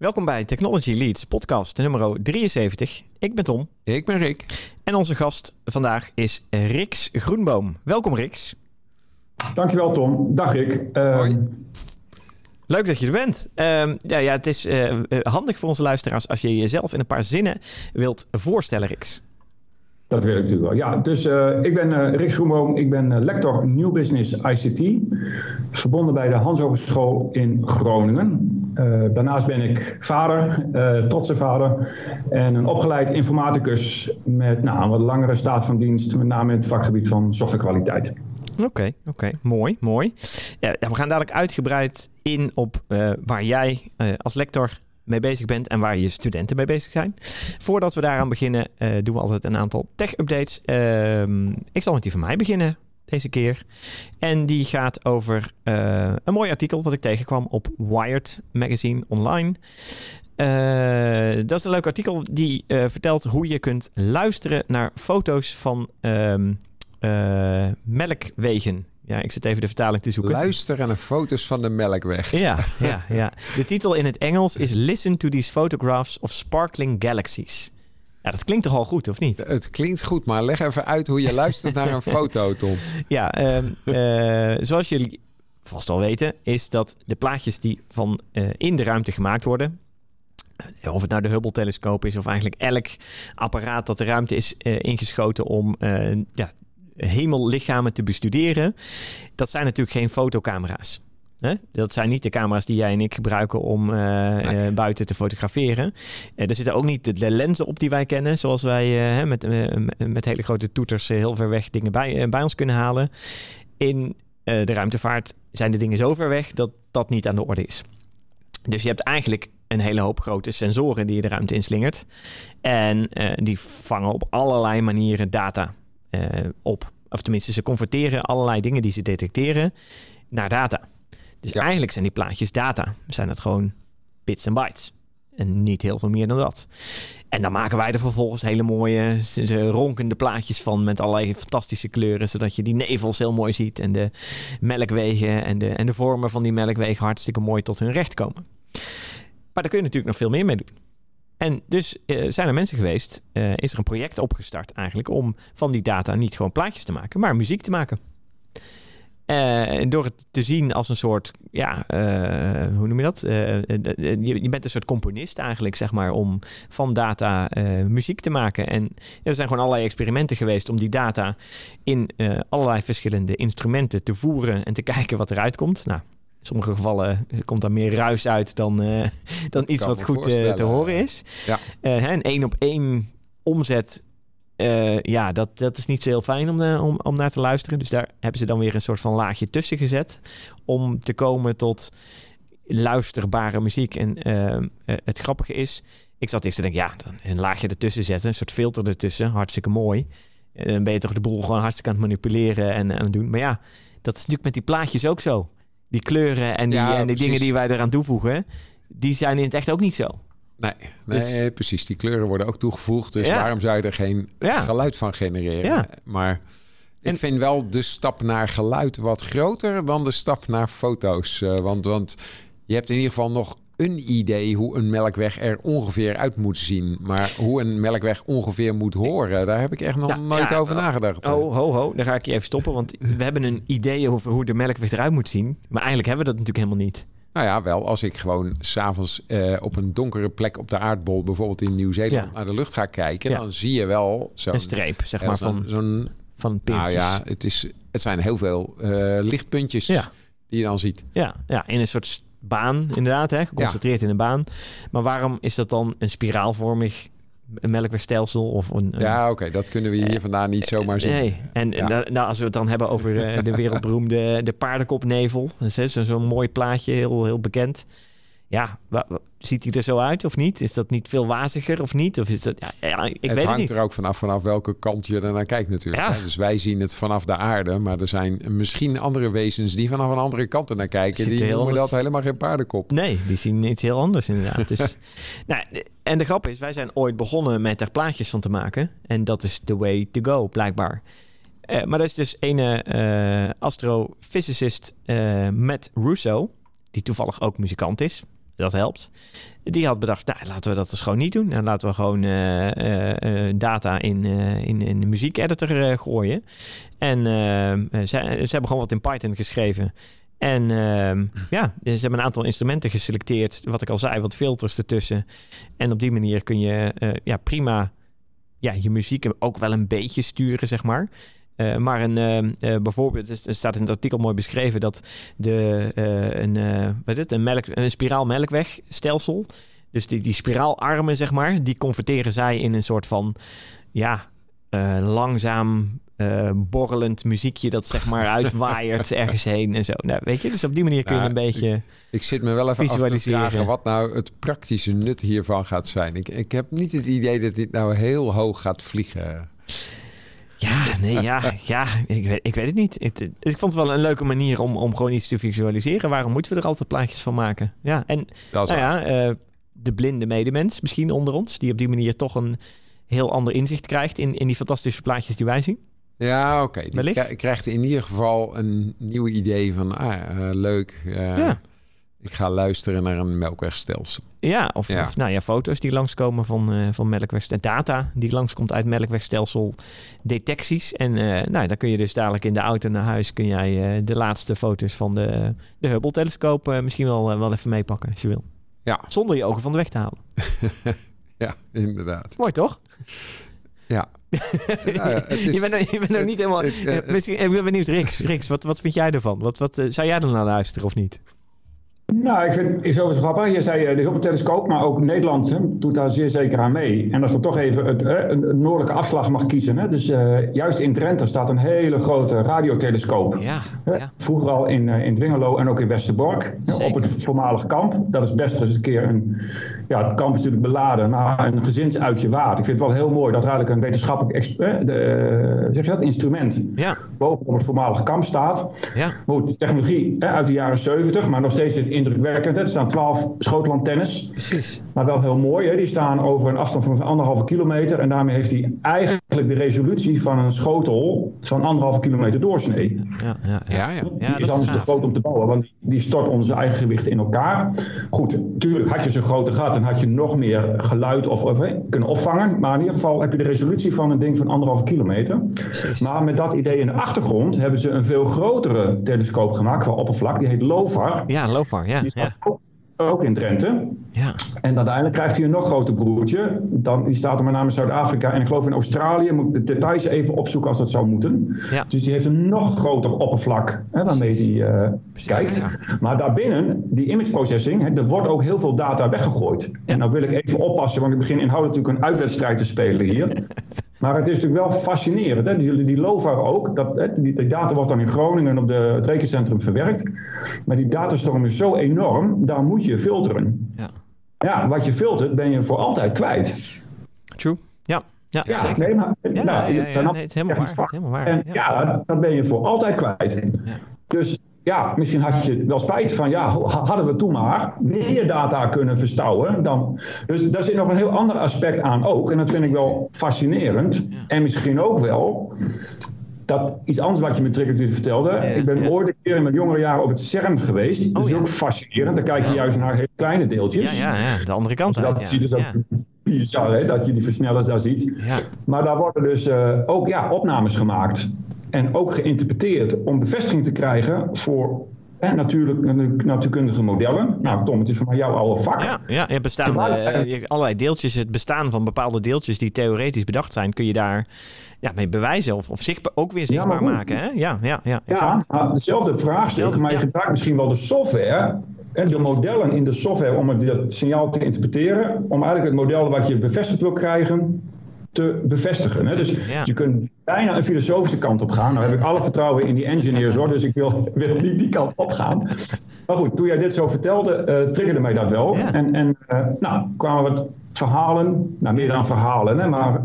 Welkom bij Technology Leads podcast nummer 73. Ik ben Tom. Ik ben Rick. En onze gast vandaag is Rix Groenboom. Welkom Rix. Dankjewel Tom. Dag Rick. Uh, Hoi. Leuk dat je er bent. Uh, ja, ja, het is uh, handig voor onze luisteraars als je jezelf in een paar zinnen wilt voorstellen, Rix. Dat wil ik natuurlijk wel. Ja, dus uh, ik ben uh, Rick Schoenboom. Ik ben uh, lector New Business ICT. Verbonden bij de Hans Hogeschool in Groningen. daarnaast ben ik vader, trotse vader. En een opgeleid informaticus met nou, een wat langere staat van dienst. Met name in het vakgebied van softwarekwaliteit. Oké, oké. Mooi, mooi. Ja, we gaan dadelijk uitgebreid in op waar jij als lector mee bezig bent en waar je studenten mee bezig zijn. Voordat we daaraan beginnen, uh, doen we altijd een aantal tech-updates. Uh, ik zal met die van mij beginnen deze keer. En die gaat over uh, een mooi artikel wat ik tegenkwam op Wired Magazine online. Uh, dat is een leuk artikel die vertelt hoe je kunt luisteren naar foto's van um, melkwegen ja, ik zit even de vertaling te zoeken. Luisteren naar foto's van de Melkweg. Ja, ja, ja. De titel in het Engels is Listen to these photographs of sparkling galaxies. Ja, dat klinkt toch al goed, of niet? Het klinkt goed, maar leg even uit hoe je luistert naar een foto, Tom. Ja, um, uh, zoals jullie vast al weten, is dat de plaatjes die van uh, in de ruimte gemaakt worden, of het nou de Hubble-telescoop is, of eigenlijk elk apparaat dat de ruimte is uh, ingeschoten om uh, ja, hemellichamen te bestuderen. Dat zijn natuurlijk geen fotocamera's. Hè? Dat zijn niet de camera's die jij en ik gebruiken om uh, nee. uh, buiten te fotograferen. Uh, er zitten ook niet de, de, lenzen op die wij kennen, zoals wij met, met hele grote toeters heel ver weg dingen bij, bij ons kunnen halen. In de ruimtevaart zijn de dingen zo ver weg dat dat niet aan de orde is. Dus je hebt eigenlijk een hele hoop grote sensoren die je de ruimte inslingert. En die vangen op allerlei manieren data op. Of tenminste, ze converteren allerlei dingen die ze detecteren naar data. Dus ja. eigenlijk zijn die plaatjes data. Zijn het gewoon bits en bytes. En niet heel veel meer dan dat. En dan maken wij er vervolgens hele mooie ronkende plaatjes van met allerlei fantastische kleuren, zodat je die nevels heel mooi ziet en de melkwegen en de, en de vormen van die melkwegen hartstikke mooi tot hun recht komen. Maar daar kun je natuurlijk nog veel meer mee doen. En dus uh, zijn er mensen geweest, uh, is er een project opgestart eigenlijk om van die data niet gewoon plaatjes te maken, maar muziek te maken. Uh, door het te zien als een soort, ja, hoe noem je dat? Je, je, bent een soort componist eigenlijk, zeg maar, om van data muziek te maken. En er zijn gewoon allerlei experimenten geweest om die data in allerlei verschillende instrumenten te voeren en te kijken wat eruit komt. Nou, sommige gevallen komt daar meer ruis uit dan, uh, dan iets wat goed uh, te horen is. Ja. Uh, een één op één omzet, ja, dat, dat is niet zo heel fijn om, om, om naar te luisteren. Dus daar hebben ze dan weer een soort van laagje tussen gezet. Om te komen tot luisterbare muziek. En het grappige is, ik zat eerst te denken, ja, dan een laagje ertussen zetten. Een soort filter ertussen, hartstikke mooi. dan ben je toch de boel gewoon hartstikke aan het manipuleren en aan het doen. Maar ja, dat is natuurlijk met die plaatjes ook zo die kleuren en die, ja, en die dingen die wij eraan toevoegen, die zijn in het echt ook niet zo. Nee, nee dus, precies. Die kleuren worden ook toegevoegd. Dus ja. waarom zou je er geen ja. geluid van genereren? Maar ik en, vind wel de stap naar geluid wat groter dan de stap naar foto's. Uh, want, want je hebt in ieder geval nog een idee hoe een melkweg er ongeveer uit moet zien. Maar hoe een melkweg ongeveer moet horen, daar heb ik echt nog ja, nooit ja, over nagedacht. Oh, ho, ho, daar ga ik je even stoppen. Want we hebben een idee over hoe de melkweg eruit moet zien. Maar eigenlijk hebben we dat natuurlijk helemaal niet. Nou ja, wel als ik gewoon s'avonds uh, op een donkere plek op de aardbol, bijvoorbeeld in Nieuw-Zeeland, ja. naar de lucht ga kijken, dan zie je wel zo'n een streep, zeg maar, van, zo'n van Nou ja, het, is, het zijn heel veel uh, lichtpuntjes die je dan ziet. Ja, ja, in een soort baan, inderdaad, hè, geconcentreerd ja. in een baan. Maar waarom is dat dan een spiraalvormig melkwegstelsel? Of een, een ja, oké, okay, dat kunnen we hier vandaan niet zomaar zien. Nee, en ja. nou, als we het dan hebben over uh, de wereldberoemde de paardenkopnevel. Dat is zo'n mooi plaatje, heel, heel bekend. Ja, ziet hij er zo uit of niet? Is dat niet veel waziger of niet? Of is dat, ja, ja ik het weet hangt het er ook vanaf, vanaf welke kant je er naar kijkt natuurlijk. Ja. Dus wij zien het vanaf de aarde, maar er zijn misschien andere wezens die vanaf een andere kant er naar kijken. Die noemen anders... dat helemaal geen paardenkop. Nee, die zien iets heel anders inderdaad. dus, nou, en de grap is, wij zijn ooit begonnen met er plaatjes van te maken. En dat is the way to go, blijkbaar. Uh, maar dat is dus een uh, astrophysicist uh, Matt Russo, die toevallig ook muzikant is. Dat helpt. Die had bedacht, nou, laten we dat dus gewoon niet doen. Nou, laten we gewoon data in, in, in de muziekeditor gooien. En ze, ze hebben gewoon wat in Python geschreven. En ehm, ja, ze hebben een aantal instrumenten geselecteerd. Wat ik al zei, wat filters ertussen. En op die manier kun je ja, prima ja, je muziek ook wel een beetje sturen, zeg maar. Uh, maar een, uh, bijvoorbeeld, er staat in het artikel mooi beschreven dat de, een, wat het, een, melk, een spiraal melkwegstelsel, dus die, die spiraalarmen, zeg maar, die converteren zij in een soort van, ja, langzaam borrelend muziekje dat zeg maar uitwaaiert ergens heen en zo. Nou, weet je, dus op die manier kun je nou, een beetje ik, ik, zit me wel even af te vragen wat nou het praktische nut hiervan gaat zijn. Ik, ik heb niet het idee dat dit nou heel hoog gaat vliegen. Ja, nee, ja, ja ik, weet, ik weet het niet. Ik, ik vond het wel een leuke manier om, om gewoon iets te visualiseren. Waarom moeten we er altijd plaatjes van maken? Ja, en nou ja, uh, de blinde medemens misschien onder ons, die op die manier toch een heel ander inzicht krijgt in, in die fantastische plaatjes die wij zien. Ja, oké. Okay. Die krijgt in ieder geval een nieuw idee van, ah, uh, leuk. Uh, ja. Ik ga luisteren naar een melkwegstelsel. Ja, of, of nou ja, foto's die langskomen van, uh, van melkwegstelsel. Data die langskomt uit melkwegstelsel detecties. En uh, nou, dan kun je dus dadelijk in de auto naar huis... kun jij uh, de laatste foto's van de, de Hubble-telescoop misschien wel, wel even meepakken als je wil. Ja. Zonder je ogen van de weg te halen. ja, inderdaad. Mooi toch? Ja. ja is, je bent, je bent nog niet helemaal... misschien, ik ben benieuwd, Riks. Riks wat, wat vind jij ervan? Wat, wat, zou jij er naar luisteren of niet? Nou, ik vind het zo grappig. Je zei eh, de Hubble-telescoop, maar ook Nederland hè, doet daar zeer zeker aan mee. En als we toch even het, een, noordelijke afslag mag kiezen. Hè, dus uh, juist in Drenthe staat een hele grote radiotelescoop. Ja, ja. Vroeger al in, uh, in Dwingelo en ook in Westerbork. op het voormalig kamp. Dat is best eens een keer een... Ja, het kamp is natuurlijk beladen, maar een gezinsuitje waard. Ik vind het wel heel mooi dat er eigenlijk een wetenschappelijk de, zeg je dat, instrument ja. boven het voormalige kamp staat. Ja. Goed, technologie hè, uit de jaren 70, maar nog steeds in indrukwekkend. Er staan twaalf schotelantennes. Precies. Maar wel heel mooi. Hè? Die staan over een afstand van anderhalve kilometer. En daarmee heeft hij eigenlijk de resolutie van een schotel van anderhalve kilometer doorsnee. Ja, ja, ja. ja, ja. Die is anders te groot om te bouwen, want die stort onze eigen gewicht in elkaar. Goed, natuurlijk had je zo'n grote gat en had je nog meer geluid of, of kunnen opvangen. Maar in ieder geval heb je de resolutie van een ding van anderhalve kilometer. Precies. Maar met dat idee in de achtergrond hebben ze een veel grotere telescoop gemaakt qua oppervlak. Die heet LOFAR. Ja, LOFAR, ja. Die staat ook, ook in Drenthe. Ja. En uiteindelijk krijgt hij een nog groter broertje. Dan, die staat er met name in Zuid-Afrika en ik geloof in Australië. Moet ik de details even opzoeken als dat zou moeten. Ja. Dus die heeft een nog groter oppervlak hè, waarmee hij uh, kijkt. Ja. Maar daarbinnen, die image processing, hè, er wordt ook heel veel data weggegooid. En nou wil ik even oppassen, want ik begin inhoudelijk natuurlijk een uitwedstrijd te spelen hier. Maar het is natuurlijk wel fascinerend. Hè? Die, die LOVAR ook. Dat, hè, die, die, data wordt dan in Groningen op de, het rekencentrum verwerkt. Maar die datastroom is zo enorm, daar moet je filteren. Ja. Ja, wat je filtert ben je voor altijd kwijt. True. Ja. Ja, ja zeker. nee, maar ja, nou, ja, ja, nee, het is helemaal waar. Het is helemaal waar. En, ja, dat ben je voor altijd kwijt. Ja. Dus ja, misschien had je wel spijt van, ja, hadden we toen maar meer data kunnen verstouwen. Dan, dus daar zit nog een heel ander aspect aan ook. En dat vind ik wel fascinerend. En misschien ook wel dat iets anders wat je me triggert vertelde. ik ben ooit een keer in mijn jongere jaren op het CERN geweest. Oh, dat is ja. ook fascinerend. Dan kijk je juist naar hele kleine deeltjes. Ja, ja, ja, de andere kant Dus dat zie je dus ook bizar, hè, dat je die versnellers daar ziet. Ja. Maar daar worden dus eh, ook ja, opnames gemaakt. En ook geïnterpreteerd om bevestiging te krijgen voor hè, natuurlijk, natuurkundige modellen. Nou Tom, het is voor mij jouw oude vak. Ja, ja er bestaan eh, je- allerlei deeltjes. Het bestaan van bepaalde deeltjes die theoretisch bedacht zijn, kun je daar ja, mee bewijzen of, of zichtbaar, ook weer Ja, zichtbaar maken. Hè? Ja, ja, ja, Ja, exact. nou, dezelfde vraagstuk, maar je ja. gebruikt misschien wel de software en de modellen in de software om het- dat signaal te interpreteren, om eigenlijk het model wat je bevestigd wil krijgen te bevestigen. Hè? Dus ja. je kunt bijna een filosofische kant op gaan. Nou heb ik alle vertrouwen in die engineers hoor, dus ik wil, wil niet die kant op gaan. Maar goed, toen jij dit zo vertelde, eh, triggerde mij dat wel. Ja. En, en eh, nou, kwamen wat verhalen, nou meer dan verhalen, hè, maar,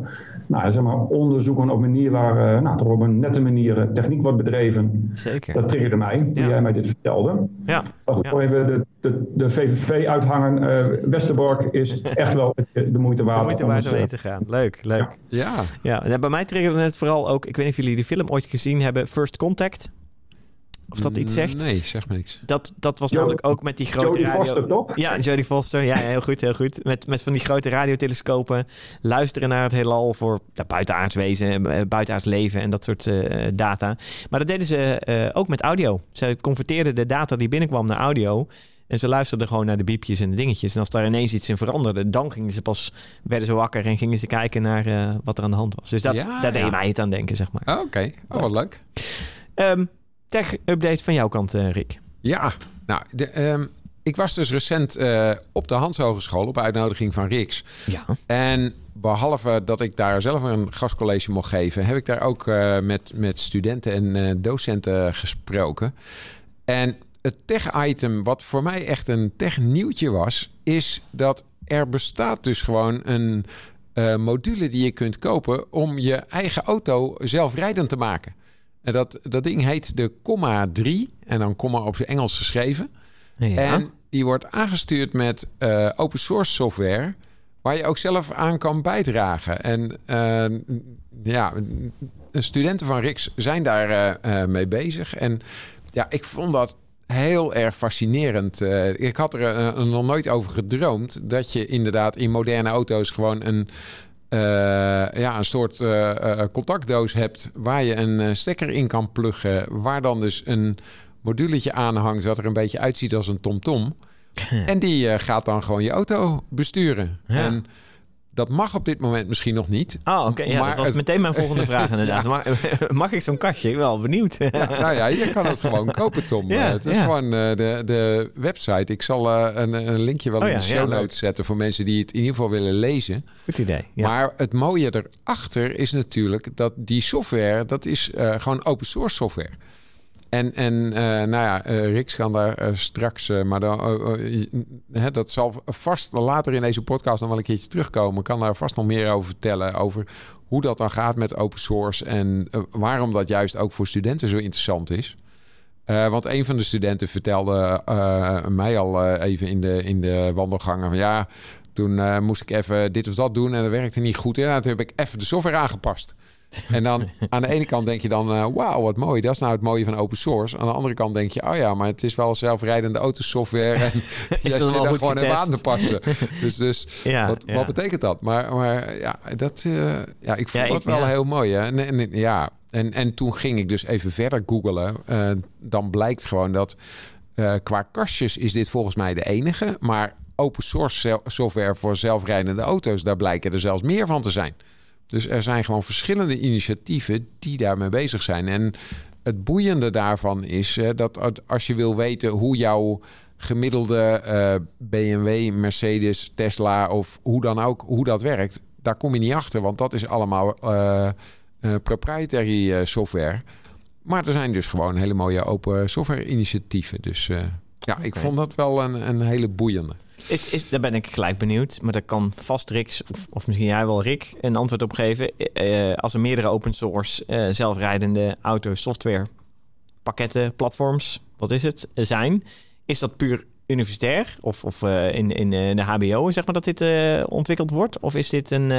nou, zeg maar onderzoeken op een manier waar eh, nou, toch op een nette manier eh, techniek wordt bedreven. Zeker. Dat triggerde mij, toen Ja. jij mij dit vertelde. Ja. Maar goed, Ja. even de, de, de VVV uithangen. eh Westerbork is echt wel de, de moeite waard. De moeite om waard eens, om heen te gaan. Leuk, leuk. Ja, Ja, en bij mij triggerde het vooral ook... Ik weet niet of jullie die film ooit gezien hebben. First Contact. Of dat iets zegt? Nee, zeg maar niks. Dat, dat was namelijk ook met die grote Jodie radio... Foster, toch? Ja, Jodie Foster. Ja, heel goed, heel goed. Met, met van die grote radiotelescopen. Luisteren naar het heelal voor ja, buitenaards wezen, buitenaards leven en dat soort data. Maar dat deden ze ook met audio. Ze converteerden de data die binnenkwam naar audio. En ze luisterden gewoon naar de biepjes en de dingetjes. En als daar ineens iets in veranderde, dan gingen ze pas, werden ze wakker en gingen ze kijken naar uh, wat er aan de hand was. Dus dat, ja, daar deed mij het aan denken, zeg maar. Oh, Oké, oh, wat leuk. Um, Tech-update van jouw kant, uh, Rick. Ja, nou, de, um, ik was dus recent uh, op de Hans Hogeschool op uitnodiging van Riks. Ja. En behalve dat ik daar zelf een gastcollege mocht geven, heb ik daar ook uh, met, met studenten en docenten gesproken. En het tech-item wat voor mij echt een tech-nieuwtje was, is dat er bestaat dus gewoon een module die je kunt kopen om je eigen auto zelfrijdend te maken. En dat, dat ding heet de Comma 3 en dan Comma op zijn Engels geschreven. Ja. En die wordt aangestuurd met uh, open source software waar je ook zelf aan kan bijdragen. En uh, ja, studenten van RIX zijn daar mee bezig. En ja, ik vond dat heel erg fascinerend. Uh, ik had er uh, nog nooit over gedroomd dat je inderdaad in moderne auto's gewoon een, uh, ja, een soort contactdoos hebt waar je een stekker in kan pluggen, waar dan dus een moduletje aan hangt dat er een beetje uitziet als een TomTom. -tom. en die gaat dan gewoon je auto besturen. Ja. En dat mag op dit moment misschien nog niet. Oh, oké. Ja, maar dat was het... meteen mijn volgende vraag inderdaad. ja. mag, mag, ik zo'n kastje? Ik ben wel benieuwd. ja, nou ja, je kan het gewoon kopen, Tom. Ja, het is gewoon uh, de, de website. Ik zal uh, een, een, linkje wel oh, in de show notes zetten... voor mensen die het in ieder geval willen lezen. Goed idee. Maar het mooie erachter is natuurlijk... dat die software, dat is uh, gewoon open source software. En, en uh, nou ja, uh, Rix kan daar uh, straks, maar dan, hè, dat zal vast later in deze podcast nog wel een keertje terugkomen. Kan daar vast nog meer over vertellen. Over hoe dat dan gaat met open source en waarom dat juist ook voor studenten zo interessant is. want een van de studenten vertelde mij al even in de, in de wandelgangen van ja, toen moest ik even dit of dat doen en dat werkte niet goed. En toen heb ik even de software aangepast. En dan aan de ene kant denk je dan, uh, wauw, wat mooi. Dat is nou het mooie van open source. Aan de andere kant denk je, oh ja, maar het is wel zelfrijdende autosoftware. En je zit er gewoon even aan te passen. Dus, dus ja, wat, ja. wat, betekent dat? Maar, maar ja, dat, uh, ja, ik vond ja, dat ik, wel heel mooi. Hè? En, en, ja, en, en toen ging ik dus even verder googelen. Uh, dan blijkt gewoon dat qua kastjes is dit volgens mij de enige. Maar open source software voor zelfrijdende auto's, daar blijken er zelfs meer van te zijn. Dus er zijn gewoon verschillende initiatieven die daarmee bezig zijn. En het boeiende daarvan is dat als je wil weten hoe jouw gemiddelde uh, BMW, Mercedes, Tesla of hoe dan ook, hoe dat werkt, daar kom je niet achter, want dat is allemaal uh, uh, proprietary software. Maar er zijn dus gewoon hele mooie open software initiatieven. Dus ja, okay. ik vond dat wel een, een hele boeiende. Is, is, daar ben ik gelijk benieuwd. Maar daar kan vast Rick, of, of misschien jij wel Rick, een antwoord op geven. Uh, als er meerdere open source uh, zelfrijdende auto software pakketten, platforms, wat is het, zijn. Is dat puur universitair of, of uh, in, in de HBO, zeg maar, dat dit ontwikkeld wordt? Of is dit een,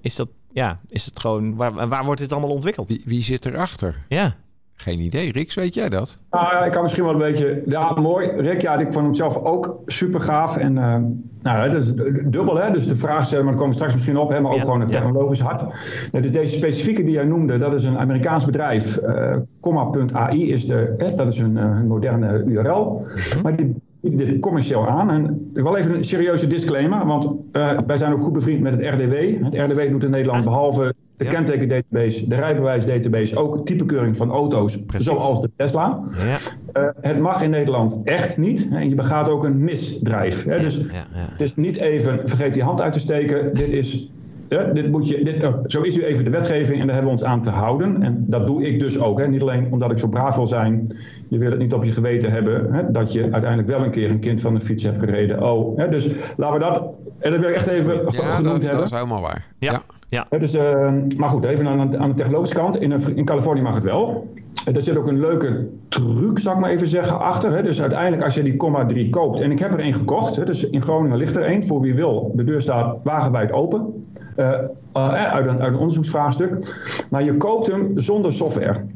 is dat, ja, is het gewoon, waar, waar wordt dit allemaal ontwikkeld? Wie, wie zit erachter? Ja. Geen idee. Rick, weet jij dat? Nou ja, ik kan misschien wel een beetje... Ja, mooi. Rick, ja, ik vond hem zelf ook super gaaf. En uh, nou, dat is dubbel, hè. Dus de vraag stellen, maar daar komen we straks misschien op. Hè, maar ook ja, gewoon het technologisch hart. Dus deze specifieke die jij noemde, dat is een Amerikaans bedrijf. Uh, Comma.ai is de... Hè, dat is een, een moderne URL. Mhm. Maar die bieden dit commercieel aan. En wel even een serieuze disclaimer, want uh, wij zijn ook goed bevriend met het RDW. Het RDW doet in Nederland ah. behalve de ja. kentekendatabase, de rijbewijsdatabase, ook typekeuring van auto's, Precies. zoals de Tesla. Ja. Uh, het mag in Nederland echt niet. En je begaat ook een misdrijf. Hè? Dus het is niet even vergeet die hand uit te steken. Dit is ja, dit moet je, dit, oh, zo is nu even de wetgeving en daar hebben we ons aan te houden. En dat doe ik dus ook. Hè. Niet alleen omdat ik zo braaf wil zijn, je wil het niet op je geweten hebben, hè, dat je uiteindelijk wel een keer een kind van de fiets hebt gereden. Oh, hè, dus laten we dat, en dat wil ik echt even ja, genoemd dat, hebben. dat is helemaal waar. Ja. ja. dus, uh, maar goed, even aan, aan de technologische kant. In, in Californië mag het wel. Er zit ook een leuke truc, zou ik maar even zeggen, achter. Hè. Dus uiteindelijk als je die comma 3 koopt, en ik heb er één gekocht, hè, dus in Groningen ligt er één, voor wie wil. De deur staat wagenwijd open. Uh, uh, uit, een, uit een onderzoeksvraagstuk. Maar je koopt hem zonder software.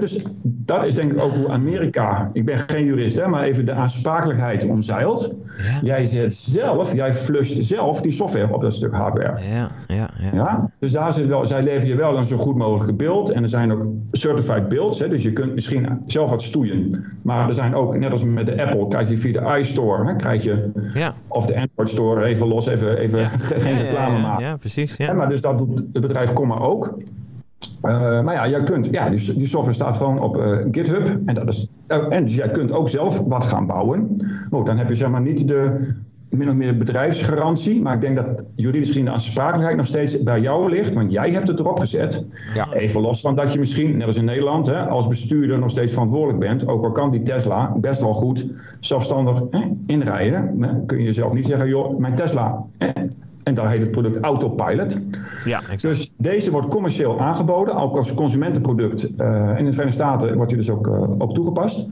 Dus dat is denk ik ook hoe Amerika, ik ben geen jurist, hè, maar even de aansprakelijkheid omzeilt. Ja. Jij zet zelf, jij flusht zelf die software op dat stuk hardware. Ja, ja, ja. ja? Dus daar zit wel, zij leveren je wel een zo goed mogelijke beeld. En er zijn ook certified builds, hè, dus je kunt misschien zelf wat stoeien. Maar er zijn ook, net als met de Apple, krijg je via de iStore, hè, krijg je, ja. of de Android Store, even los, even, even geen reclame maken. Ja, precies. Ja. maar dus dat doet het bedrijf Comma ook. Uh, maar ja, jij kunt, ja die, die software staat gewoon op uh, GitHub. En, dat is, uh, en dus jij kunt ook zelf wat gaan bouwen. Nou, dan heb je zeg maar niet de min of meer bedrijfsgarantie. Maar ik denk dat juridisch gezien de aansprakelijkheid nog steeds bij jou ligt. Want jij hebt het erop gezet. Ja. Even los van dat je misschien, net als in Nederland, hè, als bestuurder nog steeds verantwoordelijk bent. Ook al kan die Tesla best wel goed zelfstandig hè, inrijden. Hè, kun je jezelf niet zeggen, joh, mijn Tesla en daar heet het product Autopilot. Ja, exact. Dus deze wordt commercieel aangeboden, ook als consumentenproduct. Uh, in de Verenigde Staten wordt hij dus ook, uh, ook toegepast.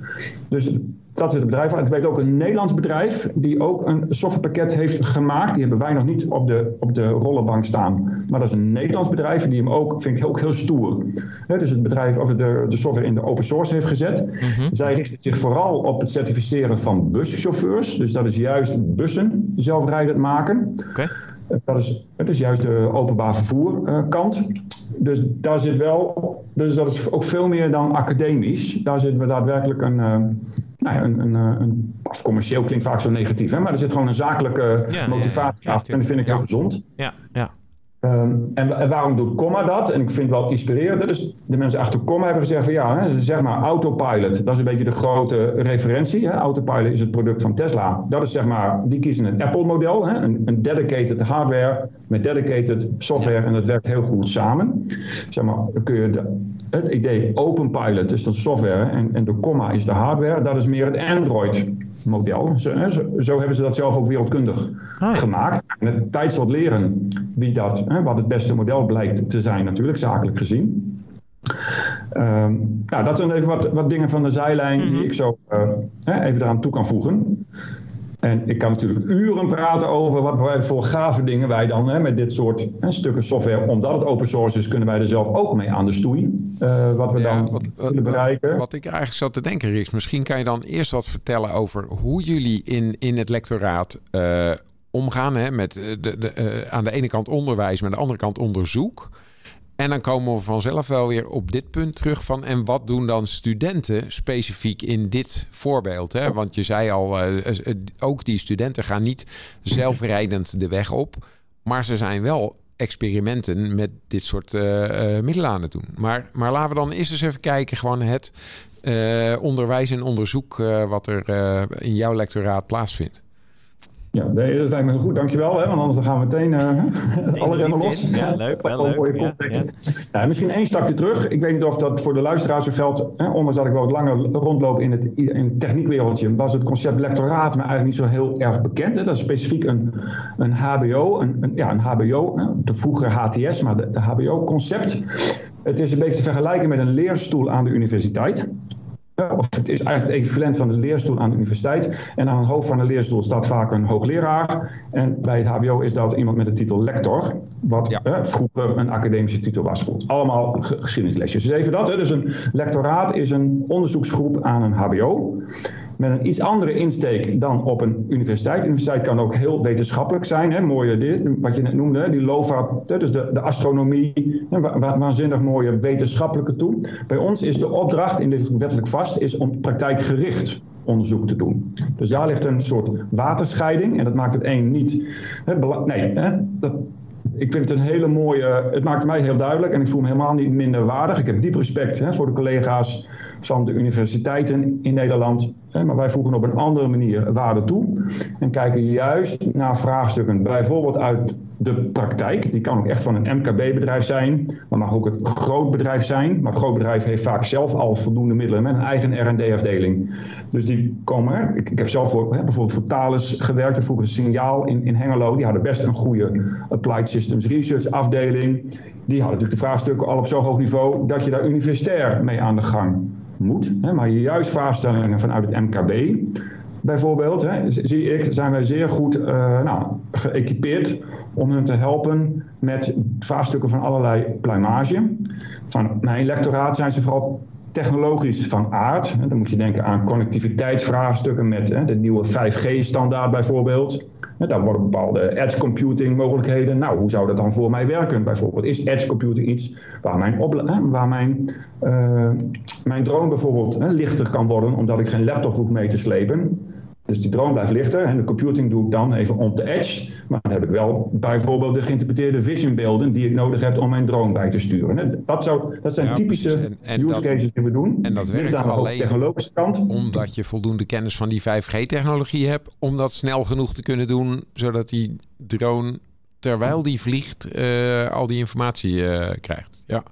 Dus dat het bedrijf. En ik weet ook een Nederlands bedrijf die ook een softwarepakket heeft gemaakt. Die hebben wij nog niet op de, op de rollenbank staan. Maar dat is een Nederlands bedrijf die hem ook, vind ik ook heel stoer. He, dus het bedrijf, of de, de software in de open source heeft gezet. Mhm. Zij richten zich vooral op het certificeren van buschauffeurs. Dus dat is juist bussen zelfrijdend maken. Dat is, het is juist de openbaar vervoer uh, kant. Dus daar zit wel, dus dat is ook veel meer dan academisch. Daar zit we daadwerkelijk een, uh, nou een, een, eh, een, of commercieel klinkt vaak zo negatief, hè, maar er zit gewoon een zakelijke motivatie ja, achter. en dat vind ik heel gezond. Ja, ja. Ehm, en, waarom doet Comma dat? En ik vind het wel inspirerend. Dus de mensen achter Comma hebben gezegd van ja, hè, zeg maar Autopilot. Dat is een beetje de grote referentie. Hè. Autopilot is het product van Tesla. Dat is zeg maar, die kiezen een Apple model. Hè. Een, een dedicated hardware met dedicated software. En dat werkt heel goed samen. Zeg maar, kun je de, het idee Open Pilot, dus dat software. En, en de Comma is de hardware. Dat is meer het Android model. Zo, zo, hebben ze dat zelf ook wereldkundig ah, gemaakt. En het tijd zal leren wie dat, hè, wat het beste model blijkt te zijn, natuurlijk, zakelijk gezien. Um, nou, dat zijn even wat, wat dingen van de zijlijn die mhm. ik zo uh, even eraan toe kan voegen. En ik kan natuurlijk uren praten over wat wij voor gave dingen wij dan hè, met dit soort hè, stukken software, omdat het open source is, kunnen wij er zelf ook mee aan de stoei. Uh, wat we dan wat, willen bereiken. Wat ik eigenlijk zat te denken, Riks, misschien kan je dan eerst wat vertellen over hoe jullie in, in het lectoraat uh, omgaan hè, met de, de, uh, aan de ene kant onderwijs, maar aan de andere kant onderzoek. En dan komen we vanzelf wel weer op dit punt terug van... en wat doen dan studenten specifiek in dit voorbeeld? Hè? Want je zei al, uh, ook die studenten gaan niet zelfrijdend de weg op... maar ze zijn wel experimenten met dit soort middelen aan het doen. Maar, maar laten we dan eerst eens even kijken... gewoon het onderwijs en onderzoek wat er in jouw lectoraat plaatsvindt. Ja, nee, dat lijkt me goed. Dankjewel. Hè, want anders gaan we meteen uh, alle remmen los. Ja, leuk. Wel leuk. Ja, misschien één stapje terug. Ik weet niet of dat voor de luisteraars zo geldt. Hè, ondanks dat ik wel wat langer rondloop in het, in het techniekwereldje, was het concept lectoraat me eigenlijk niet zo heel erg bekend. Hè. Dat is specifiek een, een HBO, een, een ja, een HBO, hè, de vroegere HTS, maar de, de HBO-concept. Het is een beetje te vergelijken met een leerstoel aan de universiteit of het is eigenlijk het equivalent van de leerstoel aan de universiteit. En aan het hoofd van de leerstoel staat vaak een hoogleraar. En bij het HBO is dat iemand met de titel lector, wat vroeger een academische titel was. Goed, allemaal geschiedenislesjes. Dus even dat. Hè. Dus een lectoraat is een onderzoeksgroep aan een HBO met een iets andere insteek dan op een universiteit. De universiteit kan ook heel wetenschappelijk zijn. Hè? Mooie, wat je net noemde, die LOVA, dus de, de astronomie. Wa waanzinnig mooie wetenschappelijke toe. Bij ons is de opdracht, in dit wettelijk vast, is om praktijkgericht onderzoek te doen. Dus daar ligt een soort waterscheiding. En dat maakt het een niet... Hè, nee, hè, ik vind het een hele mooie. Het maakt mij heel duidelijk en ik voel me helemaal niet minder waardig. Ik heb diep respect hè, voor de collega's van de universiteiten in Nederland. Maar wij voegen op een andere manier waarde toe. En kijken juist naar vraagstukken, bijvoorbeeld uit de praktijk. Die kan ook echt van een MKB-bedrijf zijn, maar mag ook een groot bedrijf zijn. Maar een groot bedrijf heeft vaak zelf al voldoende middelen met een eigen R&D-afdeling. Dus die komen, ik, ik heb zelf voor, bijvoorbeeld voor Thales gewerkt, en vroeger signaal in, in Hengelo. Die hadden best een goede Applied Systems Research afdeling. Die hadden natuurlijk de vraagstukken al op zo'n hoog niveau dat je daar universitair mee aan de gang moet. Hè, maar juist vraagstellingen vanuit het MKB bijvoorbeeld, hè, zie ik, zijn wij zeer goed uh, nou, geëquipeerd om hun te helpen met vraagstukken van allerlei pluimage. Van mijn lectoraat zijn ze vooral technologisch van aard. Dan moet je denken aan connectiviteitsvraagstukken met de nieuwe 5G-standaard bijvoorbeeld. Daar worden bepaalde edge computing mogelijkheden. Nou, hoe zou dat dan voor mij werken? Bijvoorbeeld, is edge computing iets waar mijn, waar mijn, uh, mijn drone bijvoorbeeld lichter kan worden, omdat ik geen laptop hoef mee te slepen? Dus die drone blijft lichter en de computing doe ik dan even on the edge. Maar dan heb ik wel bijvoorbeeld de geïnterpreteerde visionbeelden die ik nodig heb om mijn drone bij te sturen. Dat, zou, dat zijn typische use cases die we doen. En dat werkt dus alleen technologische kant. omdat je voldoende kennis van die 5G-technologie hebt om dat snel genoeg te kunnen doen, zodat die drone terwijl die vliegt uh, al die informatie uh, krijgt. Ja.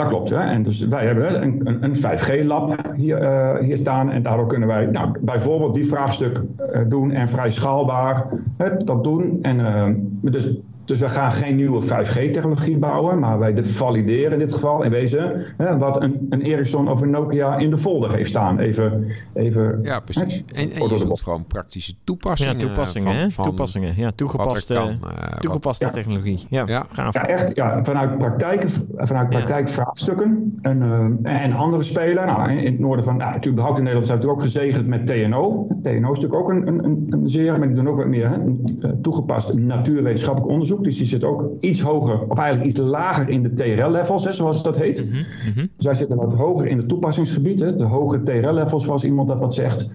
Dat klopt. Hè? En dus wij hebben een, een, een 5G-lab hier, uh, hier staan. En daardoor kunnen wij nou, bijvoorbeeld die vraagstuk uh, doen en vrij schaalbaar dat doen. En dus dus we gaan geen nieuwe 5G-technologie bouwen, maar wij valideren in dit geval in wezen hè, wat een, een Ericsson of een Nokia in de folder heeft staan. Even, even, ja, precies. Hè, en, en je zoekt gewoon praktische toepassingen. Ja, toepassingen. Van, van toepassingen. Ja, toegepaste, kan, uh, toegepaste wat, technologie. Ja, ja. ja, echt. Ja, vanuit, praktijk, vanuit praktijkvraagstukken en, uh, en andere spelen. Nou, in het noorden van, nou, natuurlijk in Nederland zijn we ook gezegend met TNO. TNO is natuurlijk ook een, een, een, zeer, maar die doen ook wat meer hè, toegepast natuurwetenschappelijk onderzoek. Dus die zit ook iets hoger, of eigenlijk iets lager in de TRL-levels, zoals dat heet. Mm -hmm. Dus wij zitten wat hoger in het toepassingsgebied. Hè. De hogere TRL-levels, zoals iemand dat wat zegt.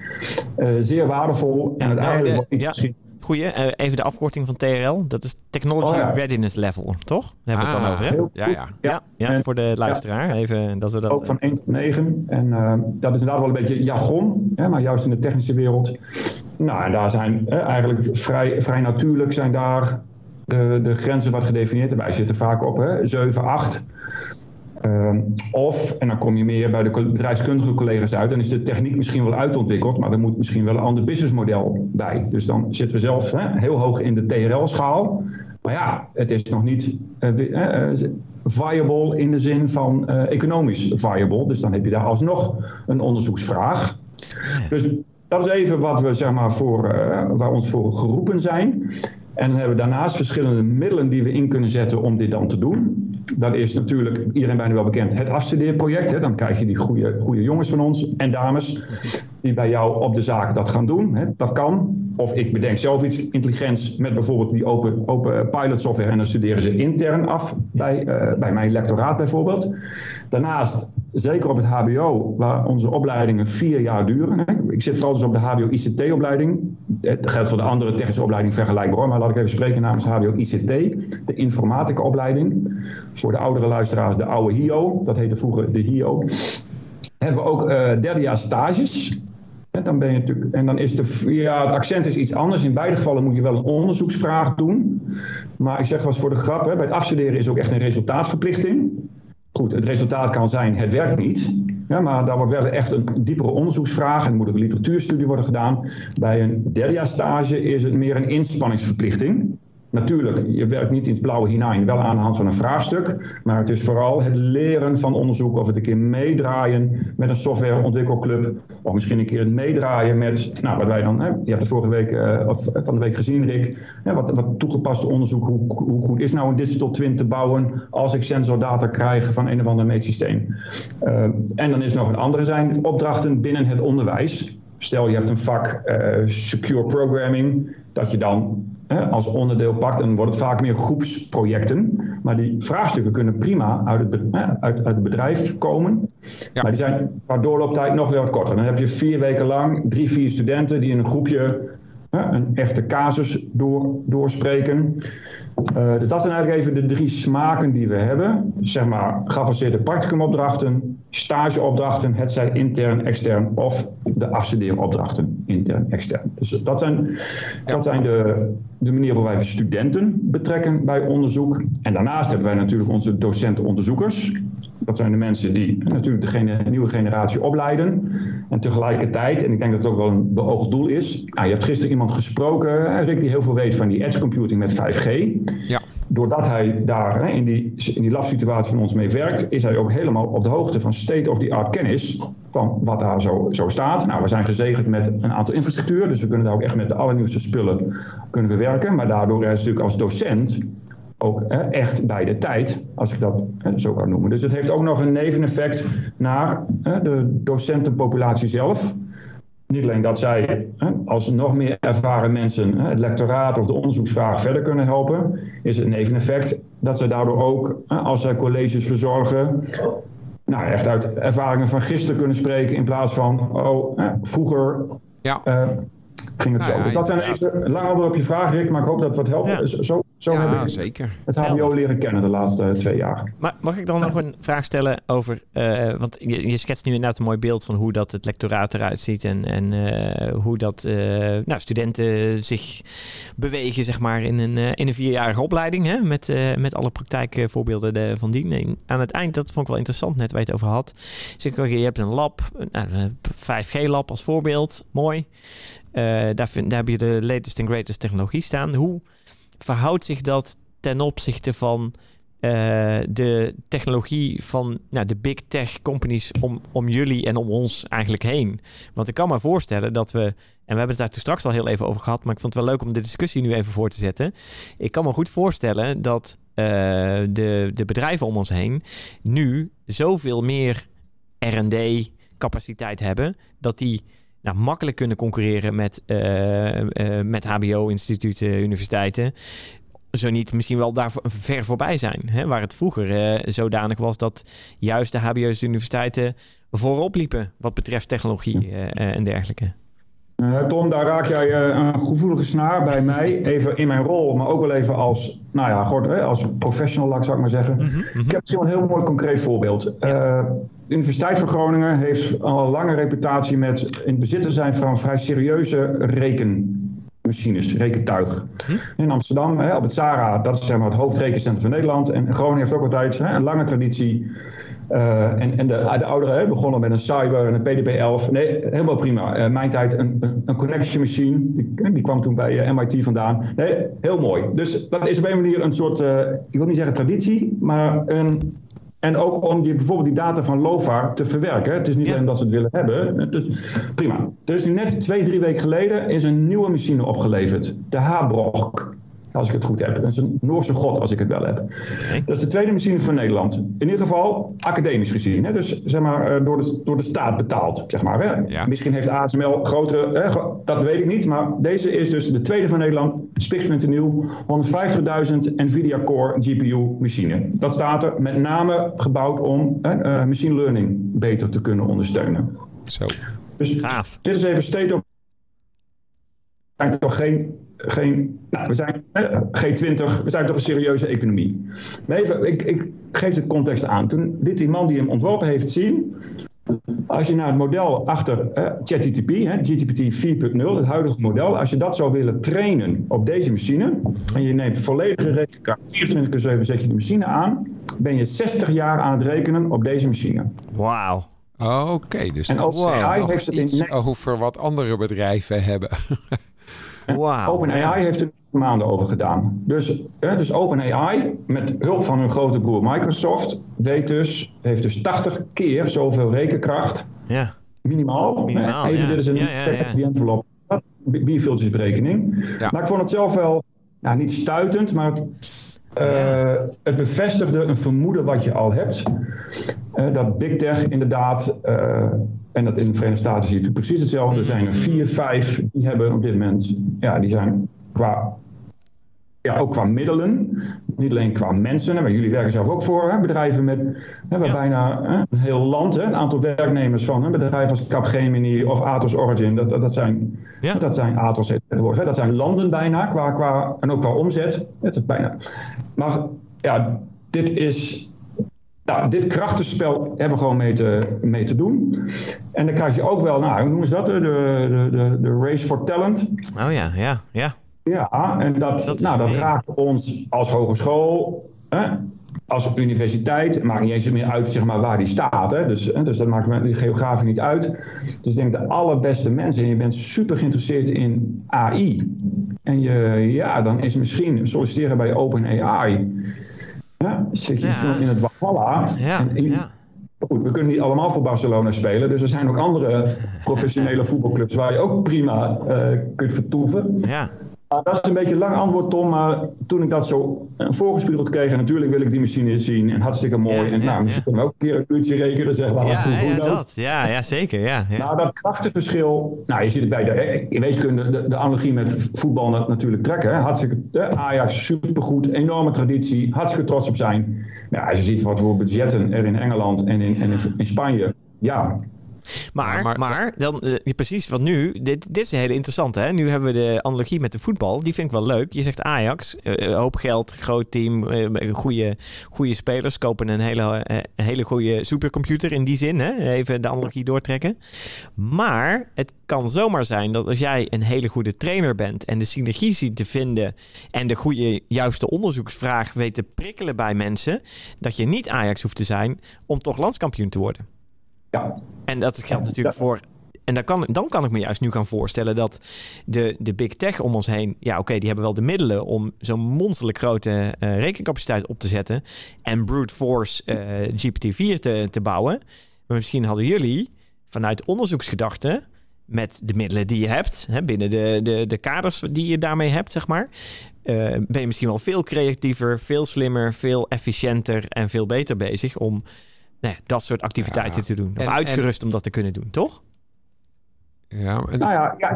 Uh, zeer waardevol. En uiteindelijk ja, misschien... Goeie, uh, even de afkorting van TRL. Dat is Technology oh, ja. Readiness Level, toch? Daar hebben we het dan ah, over, hè? Ja, ja. ja, ja, voor de luisteraar. Even, dat we dat, ook van 1 tot 9. En uh, dat is inderdaad wel een beetje jargon, hè, maar juist in de technische wereld. Nou, en daar zijn eigenlijk vrij, vrij natuurlijk zijn daar de, de grenzen wat gedefinieerd. En wij zitten vaak op hè, 7, 8. Uh, of, en dan kom je meer bij de bedrijfskundige collega's uit, dan is de techniek misschien wel uitontwikkeld, maar er moet misschien wel een ander businessmodel bij. Dus dan zitten we zelf hè, heel hoog in de TRL-schaal. Maar ja, het is nog niet uh, uh, viable in de zin van economisch viable. Dus dan heb je daar alsnog een onderzoeksvraag. Dus dat is even wat we zeg maar voor, waar ons voor geroepen zijn. En dan hebben we daarnaast verschillende middelen die we in kunnen zetten om dit dan te doen. Dat is natuurlijk, iedereen bijna wel bekend, het afstudeerproject. Hè. Dan krijg je die goede, goede jongens van ons en dames die bij jou op de zaak dat gaan doen. Hè. Dat kan. Of ik bedenk zelf iets intelligents met bijvoorbeeld die open, open pilot software en dan studeren ze intern af bij, uh, bij mijn lectoraat bijvoorbeeld. Daarnaast zeker op het HBO, waar onze opleidingen vier jaar duren. Hè. Ik zit vooral dus op de HBO-ICT-opleiding. Dat geldt voor de andere technische opleiding vergelijkbaar, maar laat ik even spreken namens HBO-ICT, de informatica-opleiding. Voor de oudere luisteraars de oude HIO, dat heette vroeger de HIO. Hebben we ook uh, derdejaars stages. Dan ben je natuurlijk, en dan is de, ja, het accent is iets anders. In beide gevallen moet je wel een onderzoeksvraag doen. Maar ik zeg wel eens voor de grap, hè, bij het afstuderen is ook echt een resultaatverplichting. Goed, het resultaat kan zijn, het werkt niet. Ja, maar daar wordt wel echt een diepere onderzoeksvraag en moet een literatuurstudie worden gedaan. Bij een stage is het meer een inspanningsverplichting. Natuurlijk, je werkt niet in het blauwe hinein, wel aan de hand van een vraagstuk. Maar het is vooral het leren van onderzoek of het een keer meedraaien met een softwareontwikkelclub. Of misschien een keer het meedraaien met, nou wat wij dan, hè, je hebt het vorige week, uh, of van de week gezien Rick. Hè, wat, wat onderzoek, hoe, hoe goed is nou een digital twin te bouwen als ik sensordata krijg van een of ander meetsysteem. Uh, en dan is nog een andere zijn opdrachten binnen het onderwijs. Stel je hebt een vak uh, secure programming, dat je dan als onderdeel pakt, dan wordt het vaak meer groepsprojecten. Maar die vraagstukken kunnen prima uit het, uit, uit het bedrijf komen. Ja. Maar die zijn qua doorlooptijd nog weer wat korter. Dan heb je vier weken lang drie, vier studenten die in een groepje een echte casus door, doorspreken. Uh, dat zijn eigenlijk even de drie smaken die we hebben. Zeg maar geavanceerde practicumopdrachten, stageopdrachten, het zij intern, extern of de afstudeeropdrachten, intern, extern. Dus dat zijn, dat zijn de, de manier waarop wij studenten betrekken bij onderzoek. En daarnaast hebben wij natuurlijk onze docenten-onderzoekers. Dat zijn de mensen die natuurlijk de nieuwe generatie opleiden. En tegelijkertijd, en ik denk dat het ook wel een beoogd doel is. Nou, je hebt gisteren iemand gesproken, Rick, die heel veel weet van die edge computing met 5G. Ja. Doordat hij daar in die, in die labsituatie van ons mee werkt, is hij ook helemaal op de hoogte van state-of-the-art kennis van wat daar zo, zo staat. Nou, we zijn gezegend met een aantal infrastructuur, dus we kunnen daar ook echt met de allernieuwste spullen kunnen we werken. Maar daardoor is natuurlijk als docent ook echt bij de tijd, als ik dat zo kan noemen. Dus het heeft ook nog een neveneffect naar de docentenpopulatie zelf. Niet alleen dat zij als nog meer ervaren mensen het lectoraat of de onderzoeksvraag verder kunnen helpen, is het neveneffect dat ze daardoor ook, als zij colleges verzorgen, nou, echt uit ervaringen van gisteren kunnen spreken in plaats van, oh, vroeger ja. Uh, ging het zo. dus dat zijn even lang antwoord op je vraag, Rick, maar ik hoop dat het wat helpt. Zo, zo ja, heb ik zeker. het HBO leren kennen de laatste twee jaar. Maar mag ik dan nog een vraag stellen over, uh, want je, je, schetst nu inderdaad een mooi beeld van hoe dat het lectoraat eruit ziet en, en uh, hoe dat nou, studenten zich bewegen, zeg maar, in een, in een vierjarige opleiding, hè, met, met alle praktijkvoorbeelden van die. aan het eind, dat vond ik wel interessant, net waar je het over had. Zeg, je hebt een lab, nou, een 5G-lab als voorbeeld, mooi. daar, vind, daar heb je de latest and greatest technologie staan. Hoe verhoudt zich dat ten opzichte van uh, de technologie van nou, de big tech companies om, om jullie en om ons eigenlijk heen? Want ik kan me voorstellen dat we, en we hebben het daar toen straks al heel even over gehad, maar ik vond het wel leuk om de discussie nu even voor te zetten. Ik kan me goed voorstellen dat uh, de, de bedrijven om ons heen nu zoveel meer RD capaciteit hebben, dat die nou, makkelijk kunnen concurreren met, uh, uh, met HBO-instituten, universiteiten. Zo niet misschien wel daar ver voorbij zijn. Hè? Waar het vroeger uh, zodanig was dat juist de HBO's universiteiten voorop liepen wat betreft technologie en dergelijke. Tom, daar raak jij een gevoelige snaar bij mij. Even in mijn rol, maar ook wel even als, nou ja, als professional, zou ik maar zeggen. Mhm, mhm. Ik heb misschien wel een heel mooi concreet voorbeeld. De Universiteit van Groningen heeft al een lange reputatie met in bezit te zijn van vrij serieuze rekenmachines, rekentuig. Hm? In Amsterdam, hè, op het SARA, dat is zeg maar het hoofdrekencentrum van Nederland. En Groningen heeft ook altijd hè, een lange traditie. Uh, en, en de, de ouderen begonnen met een Cyber en een PDP-11. Nee, helemaal prima. Uh, mijn tijd een, een, een, connection machine. Die, die kwam toen bij uh, eh, MIT vandaan. Nee, heel mooi. Dus dat is op een manier een soort, ik wil niet zeggen traditie, maar een en ook om die, bijvoorbeeld die data van LOFAR te verwerken. Het is niet alleen dat ze het willen hebben. Het is prima. Is nu net twee, drie weken geleden is een nieuwe machine opgeleverd. De Habrok als ik het goed heb. Dat is een Noorse god, als ik het wel heb. Dat is de tweede machine van Nederland. In ieder geval academisch gezien. Hè? Dus zeg maar eh, door de, door de staat betaald. Zeg maar, hè? Misschien heeft ASML grotere, hè? dat weet ik niet. Maar deze is dus de tweede van Nederland. nieuw. 150.000 Nvidia Core GPU machine. Dat staat er met name gebouwd om uh, machine learning beter te kunnen ondersteunen. Zo. Dus Gaaf. dit is even state of zijn toch geen, geen nou, we zijn G20, we zijn toch een serieuze economie. Maar even, ik, ik geef de context aan. Toen dit die man die hem ontworpen heeft zien, als je naar het model achter uh, ChatGPT, GPT 4.0, het huidige model, als je dat zou willen trainen op deze machine, en je neemt volledige rekenkracht, 24 keer 7 zet je de machine aan, ben je 60 jaar aan het rekenen op deze machine. Wauw. Oké, dus en OpenAI heeft het in over wat andere bedrijven hebben. Wow, OpenAI heeft er maanden over gedaan. Dus, hè, dus OpenAI, met hulp van hun grote broer Microsoft, weet dus, heeft dus 80 keer zoveel rekenkracht. Ja. Minimaal. Minimaal Even, dit is een ja, ja, die envelop. Bierveeltjesberekening. Maar ik vond het zelf wel nou, niet stuitend, maar uh, het bevestigde een vermoeden wat je al hebt. Uh, dat Big Tech inderdaad uh, en dat in de Verenigde Staten zie je natuurlijk precies hetzelfde. Er zijn er vier, vijf die hebben op dit moment, ja, die zijn qua, ja, ook qua middelen, niet alleen qua mensen, maar jullie werken zelf ook voor hè, bedrijven met hè, waar bijna hè, een heel land, hè, een aantal werknemers van, bedrijven als Capgemini of Atos Origin, dat, dat, dat zijn, ja. dat zijn Atos, dat zijn landen bijna, qua, qua, en ook qua omzet. Het is bijna. Maar ja, dit is nou, dit krachtenspel hebben we gewoon mee te, mee te doen. En dan krijg je ook wel, nou, hoe noemen ze dat? De, de, de, de race for talent. Oh ja, ja, ja. Ja, en dat, dat, nou, dat raakt ons als hogeschool, hè, als universiteit. Maakt niet eens meer uit zeg maar, waar die staat. Hè. Dus, hè, dus dat maakt de geografie niet uit. Dus ik denk de allerbeste mensen. En je bent super geïnteresseerd in AI. En je, ja, dan is misschien solliciteren bij OpenAI ja, zit je ja. in het Valhalla. Ja, ja. Goed, we kunnen niet allemaal voor Barcelona spelen. Dus er zijn ook andere professionele voetbalclubs waar je ook prima uh, kunt vertoeven. Ja. Dat is een beetje een lang antwoord, Tom. Maar toen ik dat zo voorgespiegeld kreeg, en natuurlijk wil ik die machine zien. En hartstikke mooi. en nou, misschien kunnen we ook een keer een uurtje rekenen, zeg maar. Ja, ja, dat. ja, ja zeker. Ja, Nou, dat krachtenverschil. Nou, je ziet het bij de in wiskunde, de, de analogie met voetbal natuurlijk trekken. Hè. Hartstikke, de Ajax, supergoed, enorme traditie, hartstikke trots op zijn. Nou, als je ziet wat voor budgetten er in Engeland en in, en in, in Spanje. Ja, maar, maar, dan, uh, precies, want nu, dit, dit is een hele interessante. Hè? Nu hebben we de analogie met de voetbal. Die vind ik wel leuk. Je zegt Ajax, uh, hoop geld, groot team, uh, goede, goede spelers. Kopen een hele, een hele goede supercomputer in die zin. Hè? Even de analogie doortrekken. Maar het kan zomaar zijn dat als jij een hele goede trainer bent en de synergie ziet te vinden en de goede, juiste onderzoeksvraag weet te prikkelen bij mensen, dat je niet Ajax hoeft te zijn om toch landskampioen te worden. Ja. En dat geldt natuurlijk voor en dan kan, dan kan ik me juist nu gaan voorstellen dat de, de big tech om ons heen, ja oké, die hebben wel de middelen om zo'n monsterlijk grote uh, rekencapaciteit op te zetten en brute force uh, eh, GPT-4 te, te bouwen. Maar misschien hadden jullie vanuit onderzoeksgedachten met de middelen die je hebt, hè, binnen de, de, de kaders die je daarmee hebt, zeg maar, uh, ben je misschien wel veel creatiever, veel slimmer, veel efficiënter en veel beter bezig om nee, dat soort activiteiten te doen. Of uitgerust om dat te kunnen doen, toch? Ja, en... Nou ja, ja,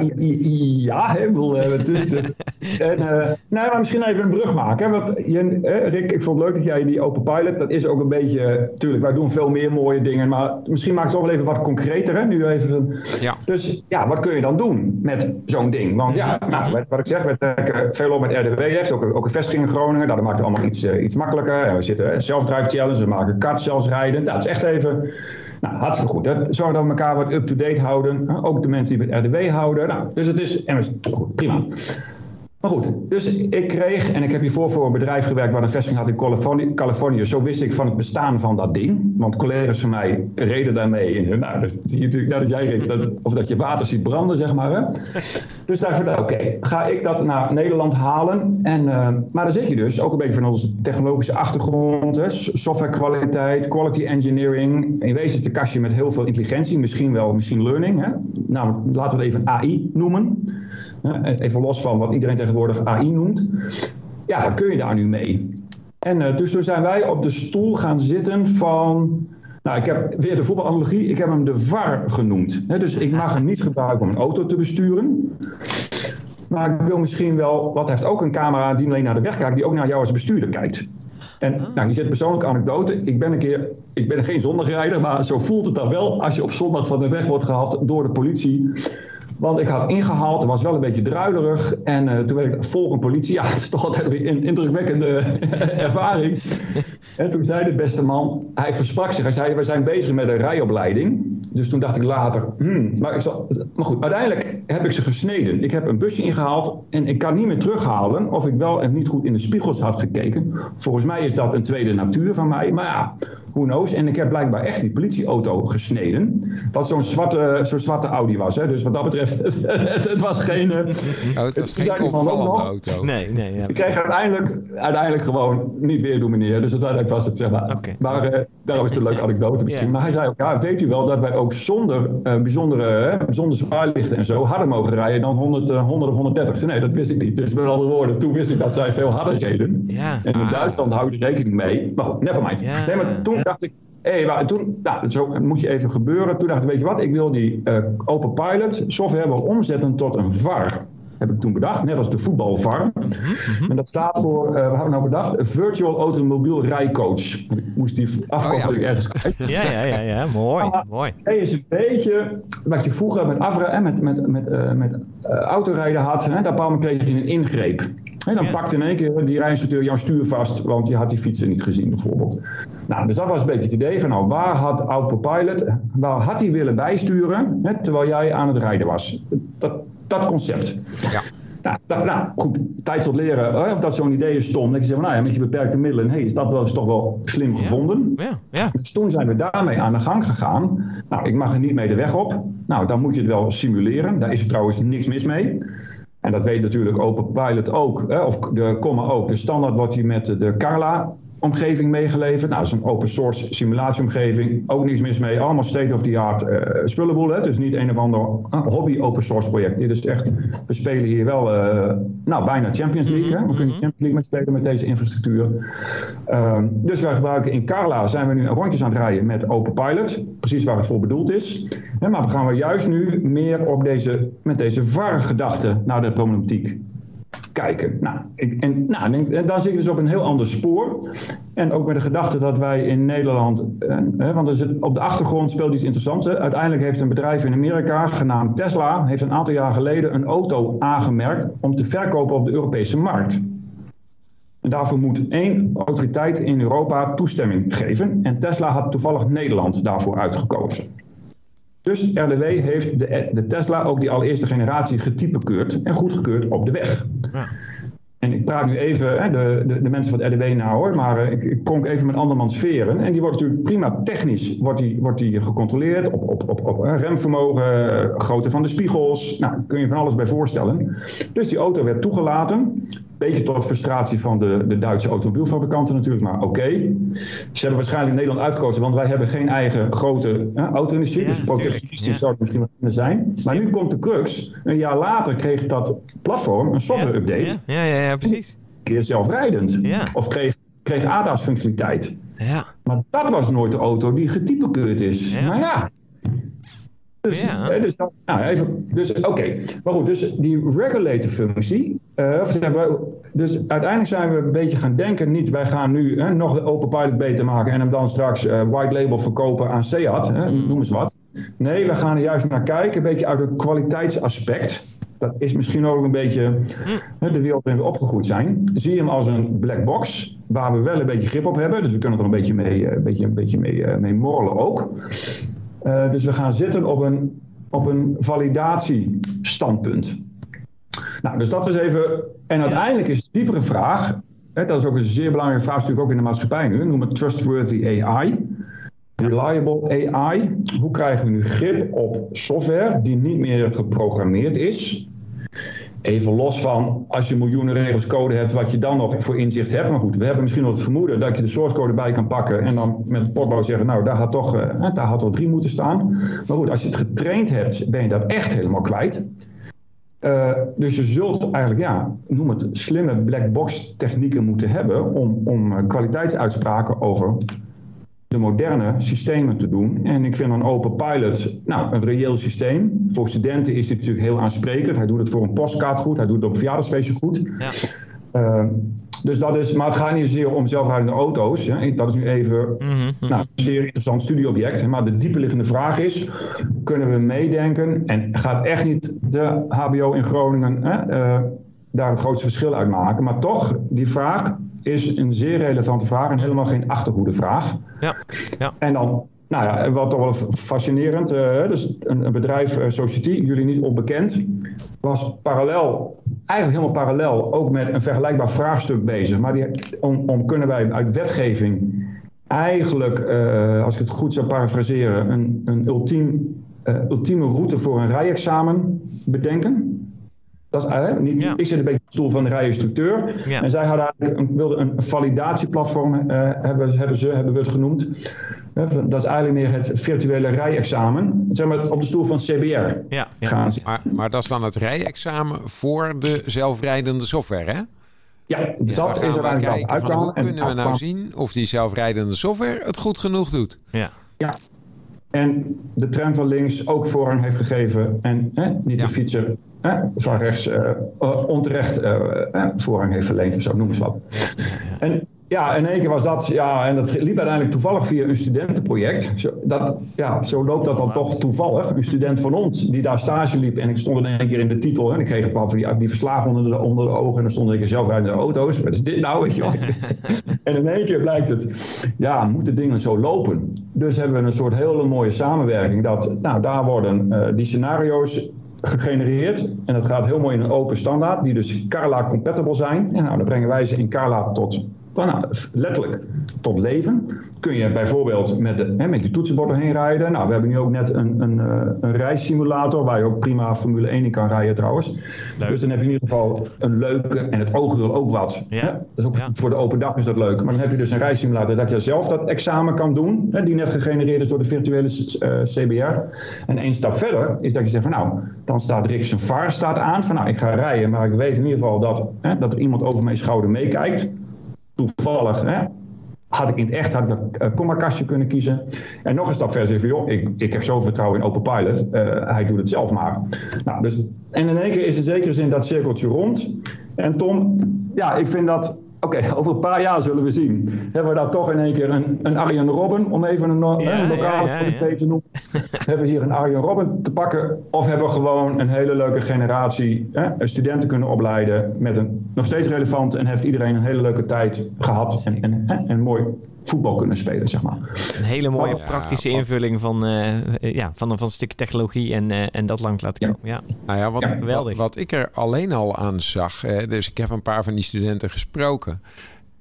ja, hè, bedoel, het is, en, uh, nou, maar misschien even een brug maken. Hè, want je, Rick, ik vond het leuk dat jij die open pilot, dat is ook een beetje, tuurlijk, wij doen veel meer mooie dingen, maar misschien maak het toch wel even wat concreter. Hè, nu even, ja. Dus ja, wat kun je dan doen met zo'n ding? Want ja, nou, wat ik zeg, we werken veel op met RDW, heeft ook, ook een vestiging in Groningen, nou, dat maakt het allemaal iets, uh, iets makkelijker. En we zitten zelfdrive challenge, we maken karts zelfrijdend. Nou, dat is echt even nou, hartstikke goed. Hè? Zorg dat we elkaar wat up-to-date houden. Ook de mensen die het RDW houden. Nou, dus het is, en goed, prima. Maar goed, dus ik kreeg, en ik heb hiervoor voor een bedrijf gewerkt waar een vestiging had in Californië, Californië. Zo wist ik van het bestaan van dat ding. Want collega's van mij reden daarmee in. Nou, dus natuurlijk dat jij reed, dat, of dat je water ziet branden, zeg maar. Hè? Dus daar oké, ga ik dat naar Nederland halen? En, uh, maar dan zeg je dus, ook een beetje van onze technologische achtergrond, hè, softwarekwaliteit, quality engineering. In wezen is de kastje met heel veel intelligentie, misschien wel machine learning. Hè? Nou, laten we het even AI noemen. Even los van wat iedereen tegenwoordig AI noemt. Ja, wat kun je daar nu mee? En uh, dus toen zijn wij op de stoel gaan zitten van. Nou, ik heb weer de voetbalanalogie, ik heb hem de VAR genoemd. dus ik mag hem niet gebruiken om een auto te besturen. Maar ik wil misschien wel, wat heeft ook een camera die alleen naar de weg kijkt, die ook naar jou als bestuurder kijkt. En ah. nou, die zit persoonlijke anekdote. Ik ben een keer, ik ben geen zondagrijder, maar zo voelt het dan wel als je op zondag van de weg wordt gehaald door de politie. Want ik had ingehaald, was wel een beetje druilerig. En uh, toen werd ik volgende politie. Ja, dat is toch altijd weer een indrukwekkende ervaring. en toen zei de beste man, hij versprak zich. Hij zei, we zijn bezig met een rijopleiding. Dus toen dacht ik later, hmm, maar, maar goed, uiteindelijk heb ik ze gesneden. Ik heb een busje ingehaald en ik kan niet meer terughalen of ik wel en niet goed in de spiegels had gekeken. Volgens mij is dat een tweede natuur van mij. Maar ja, who knows. En ik heb blijkbaar echt die politieauto gesneden. Wat zo'n zwarte, zo'n zwarte Audi was. Hè. Dus wat dat betreft, het, was geen... Uh, oh, het was geen opvallende auto. Nee, nee. Ja, ik kreeg uiteindelijk, uiteindelijk gewoon niet weer doen, meneer. Dus uiteindelijk was het, zeg maar... Okay. Maar uh, daarom is het een leuke anekdote misschien. Maar hij zei ook, ja, weet u wel dat wij ook zonder uh, bijzondere, zonder zwaarlichten en zo harder mogen rijden dan 100, 100 of 130. Nee, dat wist ik niet. Dus met andere woorden, toen wist ik dat zij veel harder reden. Ja. En in ah. Duitsland houden rekening mee. Maar goed, never mind. Ja. Nee, maar toen dacht ik, hé, hey, toen, nou, zo moet je even gebeuren. Toen dacht ik, weet je wat, ik wil die uh, open pilot software wel omzetten tot een VAR. Heb ik toen bedacht, net als de voetbalvar. Mm En dat staat voor, uh, we hebben nou bedacht, Virtual Automobiel Rijcoach. Ik moest die afkorting oh, ja. ergens kijken. Ja, ja, ja, ja. mooi. Maar, mooi. Hij is een beetje wat je vroeger met, afra en met, met, met, uh, met autorijden had. Hè, daar kreeg je een ingreep. En dan ja. pakte in één keer die rijinstructeur jouw stuur vast, want je had die fietsen niet gezien bijvoorbeeld. Nou, dus dat was een beetje het idee van nou, waar had Autopilot, waar had hij willen bijsturen, hè, terwijl jij aan het rijden was. Dat, dat concept. Ja. Nou, nou, nou, goed, tijd tot leren of dat zo'n idee is stom. Dat je zegt, nou ja, met je beperkte middelen, hey, is dat wel eens toch wel slim gevonden. Ja, ja. Dus toen zijn we daarmee aan de gang gegaan. Nou, ik mag er niet mee de weg op. Nou, dan moet je het wel simuleren. Daar is er trouwens niks mis mee. En dat weet natuurlijk Open Pilot ook, hè, of de Comma ook. De standaard wordt hier met de Carla omgeving meegeleverd. Nou, dat is een open source simulatieomgeving. Ook niets mis mee. Allemaal state-of-the-art uh, spullenboel. Het is niet een of ander hobby open source project. Dit is echt, we spelen hier wel uh, nou, bijna Champions League. hè? We kunnen mhm. Champions League met spelen met deze infrastructuur. Uh, dus wij gebruiken in Carla, zijn we nu rondjes aan het rijden met Open Pilot. Precies waar het voor bedoeld is. maar we gaan we juist nu meer op deze, met deze VAR-gedachte naar de problematiek kijken. Nou, en, nou, en dan zit ik dus op een heel ander spoor. En ook met de gedachte dat wij in Nederland, eh, want op de achtergrond speelt iets interessants. Uiteindelijk heeft een bedrijf in Amerika genaamd Tesla, heeft een aantal jaar geleden een auto aangemerkt om te verkopen op de Europese markt. En daarvoor moet één autoriteit in Europa toestemming geven. En Tesla had toevallig Nederland daarvoor uitgekozen. Dus RDW heeft de, de Tesla ook die allereerste generatie getypekeurd en goedgekeurd op de weg. Ja. En ik praat nu even, hè, de, de, de, mensen van het RDW nou hoor, maar uh, ik, ik even met andermans sferen. En die wordt natuurlijk prima technisch wordt die, wordt die gecontroleerd op, op, op, op remvermogen, uh, grootte van de spiegels. Nou, kun je van alles bij voorstellen. Dus die auto werd toegelaten. Beetje tot frustratie van de, de Duitse automobielfabrikanten natuurlijk, maar oké. Ze hebben waarschijnlijk Nederland uitgekozen, want wij hebben geen eigen grote auto-industrie. dus protectionistisch zou het misschien wel kunnen zijn. Maar nu komt de crux. Een jaar later kreeg dat platform een software-update. Ja. ja, ja, precies. Een keer zelfrijdend. Of kreeg, kreeg ADAS-functionaliteit. Ja. Maar dat was nooit de auto die getypekeurd is. Maar ja, dus, ja. dus, nou, even, dus oké. Maar goed, dus die regulator functie. Uh, dus uiteindelijk zijn we een beetje gaan denken, niet wij gaan nu hè, nog de open pilot beter maken en hem dan straks uh, white label verkopen aan Seat, hè, mm. noem eens wat. Nee, we gaan er juist naar kijken, een beetje uit het kwaliteitsaspect. Dat is misschien ook een beetje mm. de wereld waarin we opgegroeid zijn. Zie je hem als een black box, waar we wel een beetje grip op hebben. Dus we kunnen er een beetje mee, eh, een beetje, een beetje mee, mee morrelen ook. Uh, dus we gaan zitten op een, op een validatiestandpunt. Nou, dus dat is even. En uiteindelijk is de diepere vraag. Hè, dat is ook een zeer belangrijke vraag, natuurlijk ook in de maatschappij nu. Noem het trustworthy AI. Reliable AI. Hoe krijgen we nu grip op software die niet meer geprogrammeerd is? Even los van als je miljoenen regels code hebt, wat je dan nog voor inzicht hebt. Maar goed, we hebben misschien nog het vermoeden dat je de source code bij kan pakken en dan met het potlood zeggen, nou daar had toch, uh, daar had toch drie moeten staan. Maar goed, als je het getraind hebt, ben je dat echt helemaal kwijt. Uh, dus je zult eigenlijk, ja, noem het slimme black box technieken moeten hebben om, om eh, kwaliteitsuitspraken over de moderne systemen te doen. En ik vind een open pilot nou, een reëel systeem. Voor studenten is dit natuurlijk heel aansprekend. Hij doet het voor een postkaart goed, hij doet het op een verjaardagsfeestje goed. Ja. Uh, dus dat is, maar het gaat niet zozeer om zelfrijdende auto's. Hè. Dat is nu even mm -hmm. nou, een zeer interessant studieobject. Maar de dieperliggende vraag is: kunnen we meedenken? En gaat echt niet de HBO in Groningen hè, uh, daar het grootste verschil uit maken? Maar toch, die vraag: is een zeer relevante vraag en helemaal geen achterhoede-vraag. Ja, ja. En dan, nou ja, wat toch wel fascinerend, uh, dus een, een bedrijf, uh, Society, jullie niet onbekend, was parallel, eigenlijk helemaal parallel, ook met een vergelijkbaar vraagstuk bezig. Maar die, om, om kunnen wij uit wetgeving eigenlijk, uh, als ik het goed zou parafraseren, een, een ultiem, ultieme route voor een rijexamen bedenken. Dat is eigenlijk niet, Ik zit een beetje op de stoel van de rijinstructeur. En zij hadden een, wilden een validatieplatform, uh, hebben, hebben, ze, hebben we het genoemd. Uh, dat is eigenlijk meer het virtuele rijexamen. Zeg maar op de stoel van CBR ja, gaan Maar, maar dat is dan het rijexamen voor de zelfrijdende software, hè? Ja, dus dat is er eigenlijk van, Hoe kunnen we nou zien of die zelfrijdende software het goed genoeg doet? Ja. ja. En de tram van links ook voorrang heeft gegeven en niet de fietser van rechts uh, onterecht uh, voorrang heeft verleend of zo, noem eens wat. En ja, in één keer was dat, ja, en dat liep uiteindelijk toevallig via een studentenproject. Zo, dat, ja, zo loopt dat dan toch toevallig. Een student van ons die daar stage liep en ik stond in één keer in de titel en ik kreeg een paar van die, die verslagen onder de, onder de ogen en dan stond ik zelf uit de auto's. Wat is dit nou? Weet je en in één keer blijkt het, ja, moeten dingen zo lopen? Dus hebben we een soort hele mooie samenwerking dat, nou, daar worden uh, die scenario's gegenereerd. En dat gaat heel mooi in een open standaard, die dus Carla compatible zijn. En nou, dan brengen wij ze in Carla tot nou, letterlijk tot leven. Kun je bijvoorbeeld met, de, hè, met je toetsenbord erheen rijden. Nou, we hebben nu ook net een, een, uh, een reissimulator waar je ook prima Formule 1 in kan rijden trouwens. Dus dan heb je in ieder geval een leuke, en het oog wil ook wat. Ja. Hè? Is ook voor de open dag is dat leuk. Maar dan heb je dus een reissimulator dat je zelf dat examen kan doen, hè, die net gegenereerd is door de virtuele uh, eh, CBR. En één stap verder is dat je zegt van nou, dan staat Rick zijn VAR staat aan van nou, ik ga rijden, maar ik weet in ieder geval dat, hè, dat er iemand over mijn schouder meekijkt toevallig hè, had ik in het echt had ik een kommakastje kunnen kiezen. En nog een stap verder zeggen joh, ik, ik heb zoveel vertrouwen in Open Pilot. Uh, hij doet het zelf maar. Nou, dus, en in één keer is in zekere zin dat cirkeltje rond. En Tom, ja, ik vind dat Oké, over een paar jaar zullen we zien. Hebben we daar toch in één keer een, een Arjen Robben, om even een, ja, een lokale ja, te noemen. hebben we hier een Arjen Robben te pakken? Of hebben we gewoon een hele leuke generatie hè, studenten kunnen opleiden met een nog steeds relevant en heeft iedereen een hele leuke tijd gehad en, en, en mooi voetbal kunnen spelen, zeg maar. Een hele mooie praktische invulling van, uh, ja, van, van een stukje technologie en, uh, en dat lang laten komen. Ja. Nou ja, wat, Geweldig. wat, ik er alleen al aan zag, dus ik heb een paar van die studenten gesproken.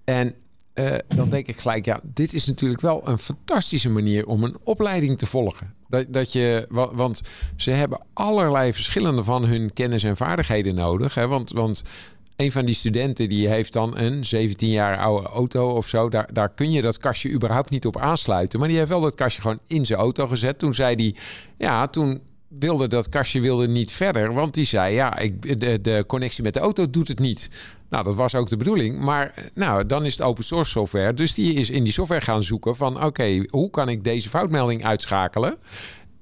En uh, dan denk ik gelijk, ja, dit is natuurlijk wel een fantastische manier om een opleiding te volgen. Dat, dat je, want ze hebben allerlei verschillende van hun kennis en vaardigheden nodig. Hè? Want, want een van die studenten die heeft dan een 17 jaar oude auto of zo. Daar, daar kun je dat kastje überhaupt niet op aansluiten. Maar die heeft wel dat kastje gewoon in zijn auto gezet. Toen zei hij, ja, toen wilde dat kastje wilde niet verder. Want die zei, ja, ik, de, de connectie met de auto doet het niet. Nou, dat was ook de bedoeling. Maar nou, dan is het open source software. Dus die is in die software gaan zoeken van... oké, hoe kan ik deze foutmelding uitschakelen?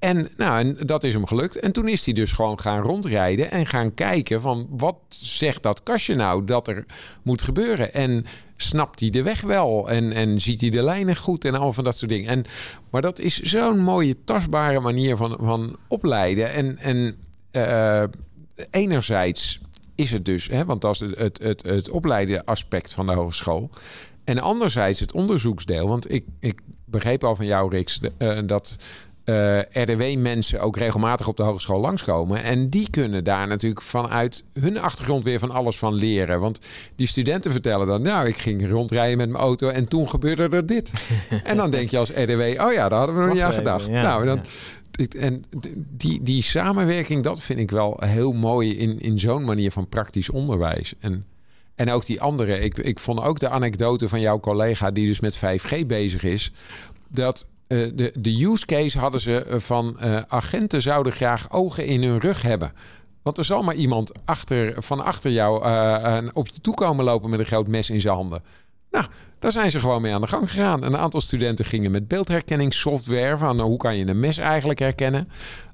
En, nou, en dat is hem gelukt. En toen is hij dus gewoon gaan rondrijden en gaan kijken van wat zegt dat kastje nou dat er moet gebeuren. En snapt hij de weg wel en, en ziet hij de lijnen goed en al van dat soort dingen. En, maar dat is zo'n mooie tastbare manier van, van opleiden. En, en uh, enerzijds is het dus, hè, want dat is het, het, het, het opleiden aspect van de hogeschool. En anderzijds het onderzoeksdeel. Want ik, ik begreep al van jou, Rix, uh, dat uh, eh, RDW-mensen ook regelmatig op de hogeschool langskomen. En die kunnen daar natuurlijk vanuit hun achtergrond weer van alles van leren. Want die studenten vertellen dan, nou, ik ging rondrijden met mijn auto en toen gebeurde er dit. en dan denk je als RDW, oh ja, daar hadden we nog niet aan gedacht. nou, dan, en die, die samenwerking, dat vind ik wel heel mooi in, in zo'n manier van praktisch onderwijs. En, en ook die andere, ik, ik vond ook de anekdote van jouw collega die dus met 5G bezig is. Dat uh, de, de use case hadden ze eh, van uh, agenten zouden graag ogen in hun rug hebben. Want er zal maar iemand achter, van achter jou uh, op je toe komen lopen met een groot mes in zijn handen. Nou, daar zijn ze gewoon mee aan de gang gegaan. Een aantal studenten gingen met beeldherkenningssoftware van hoe kan je een mes eigenlijk herkennen.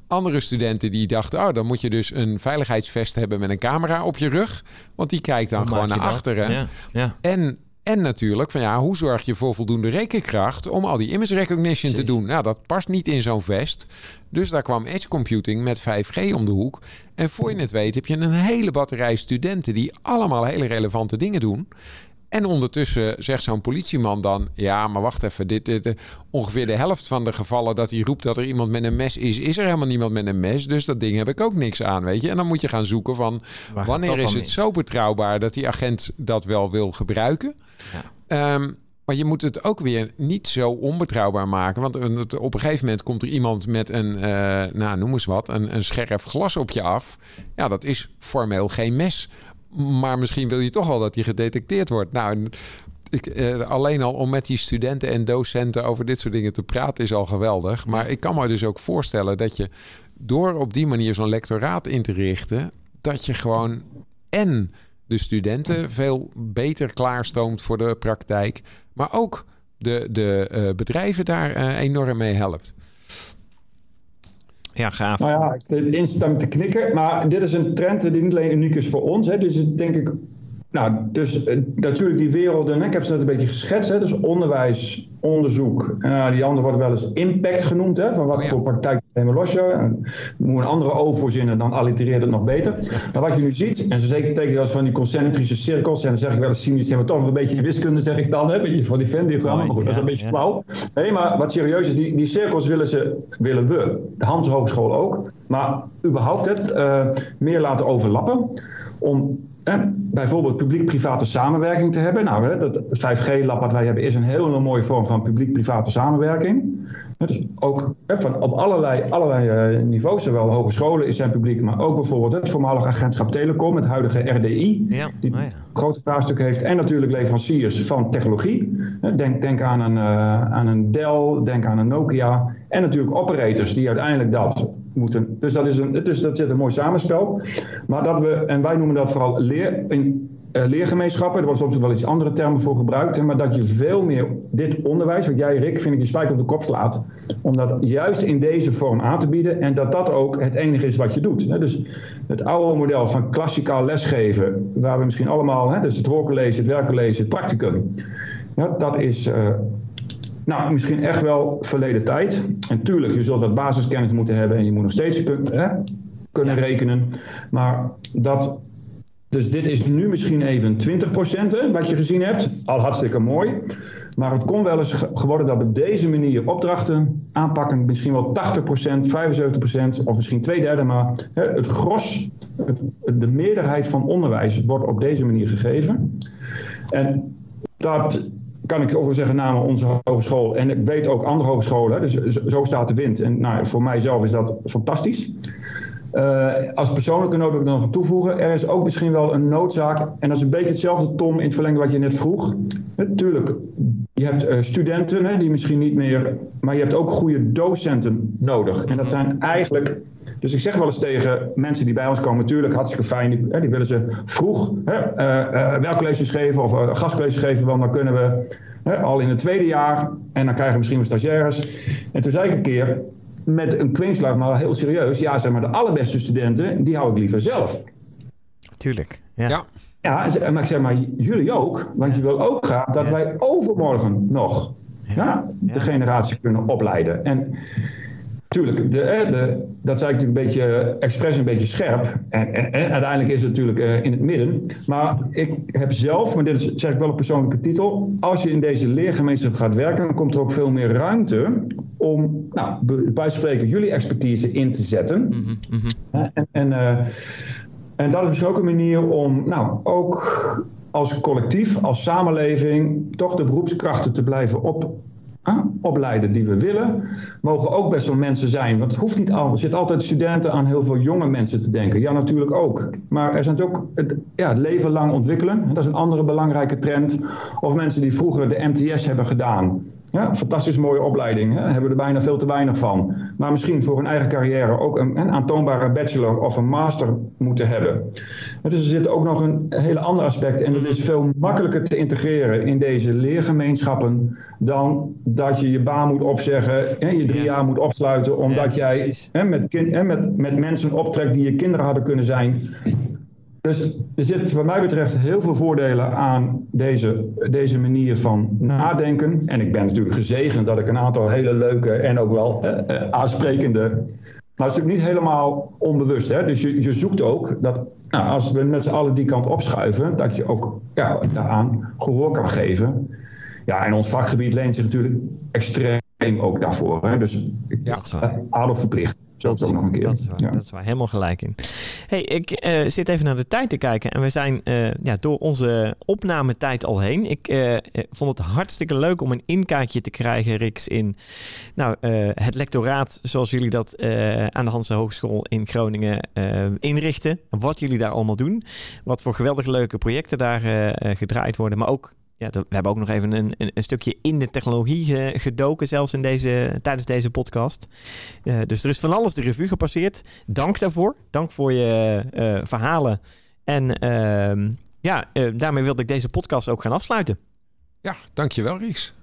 Andere studenten die dachten, oh, dan moet je dus een veiligheidsvest hebben met een camera op je rug. Want die kijkt dan gewoon naar achteren. Ja, ja. En en natuurlijk van ja, hoe zorg je voor voldoende rekenkracht om al die image recognition te doen? Nou, dat past niet in zo'n vest. Dus daar kwam edge computing met 5G om de hoek. En voor je het weet heb je een hele batterij studenten die allemaal hele relevante dingen doen. En ondertussen zegt zo'n politieman dan: Ja, maar wacht even. Dit, dit, ongeveer de helft van de gevallen dat hij roept dat er iemand met een mes is, is er helemaal niemand met een mes. Dus dat ding heb ik ook niks aan, weet je. En dan moet je gaan zoeken van wanneer is het zo betrouwbaar dat die agent dat wel wil gebruiken. Ja. Ehm, maar je moet het ook weer niet zo onbetrouwbaar maken. Want op een gegeven moment komt er iemand met een, uh, nou noem eens wat, een, een scherf glas op je af. Ja, dat is formeel geen mes. Maar misschien wil je toch wel dat die gedetecteerd wordt. Nou, ik, eh, alleen al om met die studenten en docenten over dit soort dingen te praten is al geweldig. Maar ik kan me dus ook voorstellen dat je door op die manier zo'n lectoraat in te richten, dat je gewoon en de studenten veel beter klaarstoomt voor de praktijk, maar ook de, de uh, bedrijven daar uh, enorm mee helpt. Ja, gaaf. Nou ja, ik zit instant te knikken. Maar dit is een trend die niet alleen uniek is voor ons. Hè. Dus denk ik nou, dus uh, natuurlijk die werelden, ik heb ze net een beetje geschetst, hè, dus onderwijs, onderzoek. Uh, die andere wordt wel eens impact genoemd, hè, van wat oh, ja. voor praktijk nemen los je. En moet een andere O voorzinnen, dan allitereert het nog beter. Maar wat je nu ziet, en ze zeker tekenen als van die concentrische cirkels, en dan zeg ik wel eens cynisch, hebben we toch een beetje wiskunde, zeg ik dan, hè, een beetje van die Venn-diagram, maar goed, dat is een beetje flauw. Nee, maar wat serieus is, die, die cirkels willen, ze, willen we, de Hans Hogeschool ook, maar überhaupt het uh, meer laten overlappen, om bijvoorbeeld publiek-private samenwerking te hebben. Nou, hè, dat 5G-lab wat wij hebben is een hele mooie vorm van publiek-private samenwerking. Dus ook van op allerlei, allerlei uh, niveaus, zowel hogescholen is zijn publiek, maar ook bijvoorbeeld het voormalig agentschap Telecom, het huidige RDI, ja. die oh ja. grote vraagstukken heeft. En natuurlijk leveranciers van technologie. Denk, denk aan, een, uh, aan een Dell, denk aan een Nokia. En natuurlijk operators die uiteindelijk dat moeten. Dus dat, is een, dus dat zit een mooi samenspel. Maar dat we, en wij noemen dat vooral leer, in, uh, leergemeenschappen. Er wordt soms wel iets andere termen voor gebruikt. Hè, maar dat je veel meer dit onderwijs, wat jij Rick, vind ik je spijker op de kop slaat. Om dat juist in deze vorm aan te bieden. En dat dat ook het enige is wat je doet. Dus het oude model van klassikaal lesgeven. Waar we misschien allemaal, hè, dus het lezen, het werken lezen, het practicum. Dat is uh, nou, misschien echt wel verleden tijd. En tuurlijk, je zult wat basiskennis moeten hebben en je moet nog steeds hè, kunnen rekenen. Maar dat. Dus dit is nu misschien even 20% hè, wat je gezien hebt. Al hartstikke mooi. Maar het kon wel eens geworden dat op deze manier opdrachten aanpakken. Misschien wel 80%, 75% of misschien twee derde. Maar het gros, het, de meerderheid van onderwijs wordt op deze manier gegeven. En dat kan ik over zeggen namens onze hogeschool. En ik weet ook andere hogescholen, dus zo staat de wind. En nou, voor mijzelf is dat fantastisch. Uh, als persoonlijke noot wil ik nog toevoegen. Er is ook misschien wel een noodzaak. En dat is een beetje hetzelfde, Tom, in het verlengde wat je net vroeg. Natuurlijk, je hebt uh, studenten hè, die misschien niet meer. Maar je hebt ook goede docenten nodig. En dat zijn eigenlijk dus ik zeg wel eens tegen mensen die bij ons komen, natuurlijk hartstikke fijn, die, hè, die willen ze vroeg hè, uh, geven of gastcolleges geven, want dan kunnen we hè, al in het tweede jaar en dan krijgen we misschien wel stagiaires. En toen zei ik een keer, met een kwinkslag, maar heel serieus, ja zeg maar de allerbeste studenten, die hou ik liever zelf. Tuurlijk, ja. ja. Ja, maar ik zeg maar, jullie ook. Want je wil ook graag dat wij overmorgen nog ja, de generatie kunnen opleiden. En Tuurlijk, de, de, dat zei ik natuurlijk een beetje expres een beetje scherp. En, en, en uiteindelijk is het natuurlijk uh, in het midden. Maar ik heb zelf, maar dit is, zeg ik wel een persoonlijke titel. Als je in deze leergemeenschap gaat werken, dan komt er ook veel meer ruimte om, nou, bij spreken, jullie expertise in te zetten. Mm -hmm. En, en, uh, en dat is misschien ook een manier om, nou, ook als collectief, als samenleving, toch de beroepskrachten te blijven op opleiden die we willen. Mogen ook best wel mensen zijn, want het hoeft niet al. Er zitten altijd studenten aan heel veel jonge mensen te denken. Ja, natuurlijk ook. Maar er zijn ook het, ja, het leven lang ontwikkelen. Dat is een andere belangrijke trend. Of mensen die vroeger de MTS hebben gedaan. Ja, fantastisch mooie opleiding. Hè? Hebben we er bijna veel te weinig van. Maar misschien voor hun eigen carrière ook een, een aantoonbare bachelor of een master moeten hebben. Dus er zit ook nog een hele ander aspect. En dat is veel makkelijker te integreren in deze leergemeenschappen. dan dat je je baan moet opzeggen. Hè, je drie jaar moet opsluiten. omdat jij hè, met, kind, hè, met, met mensen optrekt die je kinderen hadden kunnen zijn. Dus er zitten wat mij betreft heel veel voordelen aan deze, deze manier van nadenken. En ik ben natuurlijk gezegend dat ik een aantal hele leuke en ook wel eh, eh aansprekende. Maar het is natuurlijk niet helemaal onbewust. Hè? Dus je, je zoekt ook dat nou, als we met z'n allen die kant opschuiven, dat je ook ja, daaraan gehoor kan geven. Ja, en ons vakgebied leent zich natuurlijk extreem ook daarvoor. Hè? Dus ik ja, verplicht. Dat is, nog een keer. Dat is, waar, ja. dat is waar, helemaal gelijk in. hey, ik uh, zit even naar de tijd te kijken en we zijn uh, ja, door onze opnametijd al heen. Ik uh, vond het hartstikke leuk om een inkijkje te krijgen, Riks, in nou, het lectoraat zoals jullie dat aan de Hanse Hogeschool in Groningen inrichten. Wat jullie daar allemaal doen. Wat voor geweldig leuke projecten daar gedraaid worden, maar ook ja, we hebben ook nog even een, een, een stukje in de technologie gedoken, zelfs in deze, tijdens deze podcast. Uh, dus er is van alles de revue gepasseerd. Dank daarvoor. Dank voor je uh, verhalen. En uh, ja, uh, daarmee wilde ik deze podcast ook gaan afsluiten. Ja, dankjewel Ries.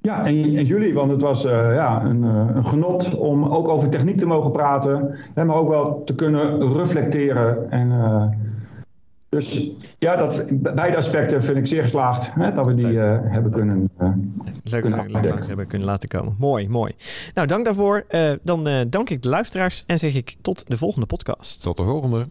Ja, en, en, jullie, want het was ja, een, een, genot om ook over techniek te mogen praten. Hè, maar ook wel te kunnen reflecteren en dus ja, dat, beide aspecten vind ik zeer geslaagd hè, dat we die uh, hebben kunnen, uh, Leuk, kunnen leuk, hebben kunnen laten komen. Mooi, mooi. Nou, dank daarvoor. Uh, dan dank ik de luisteraars en zeg ik tot de volgende podcast. Tot de volgende.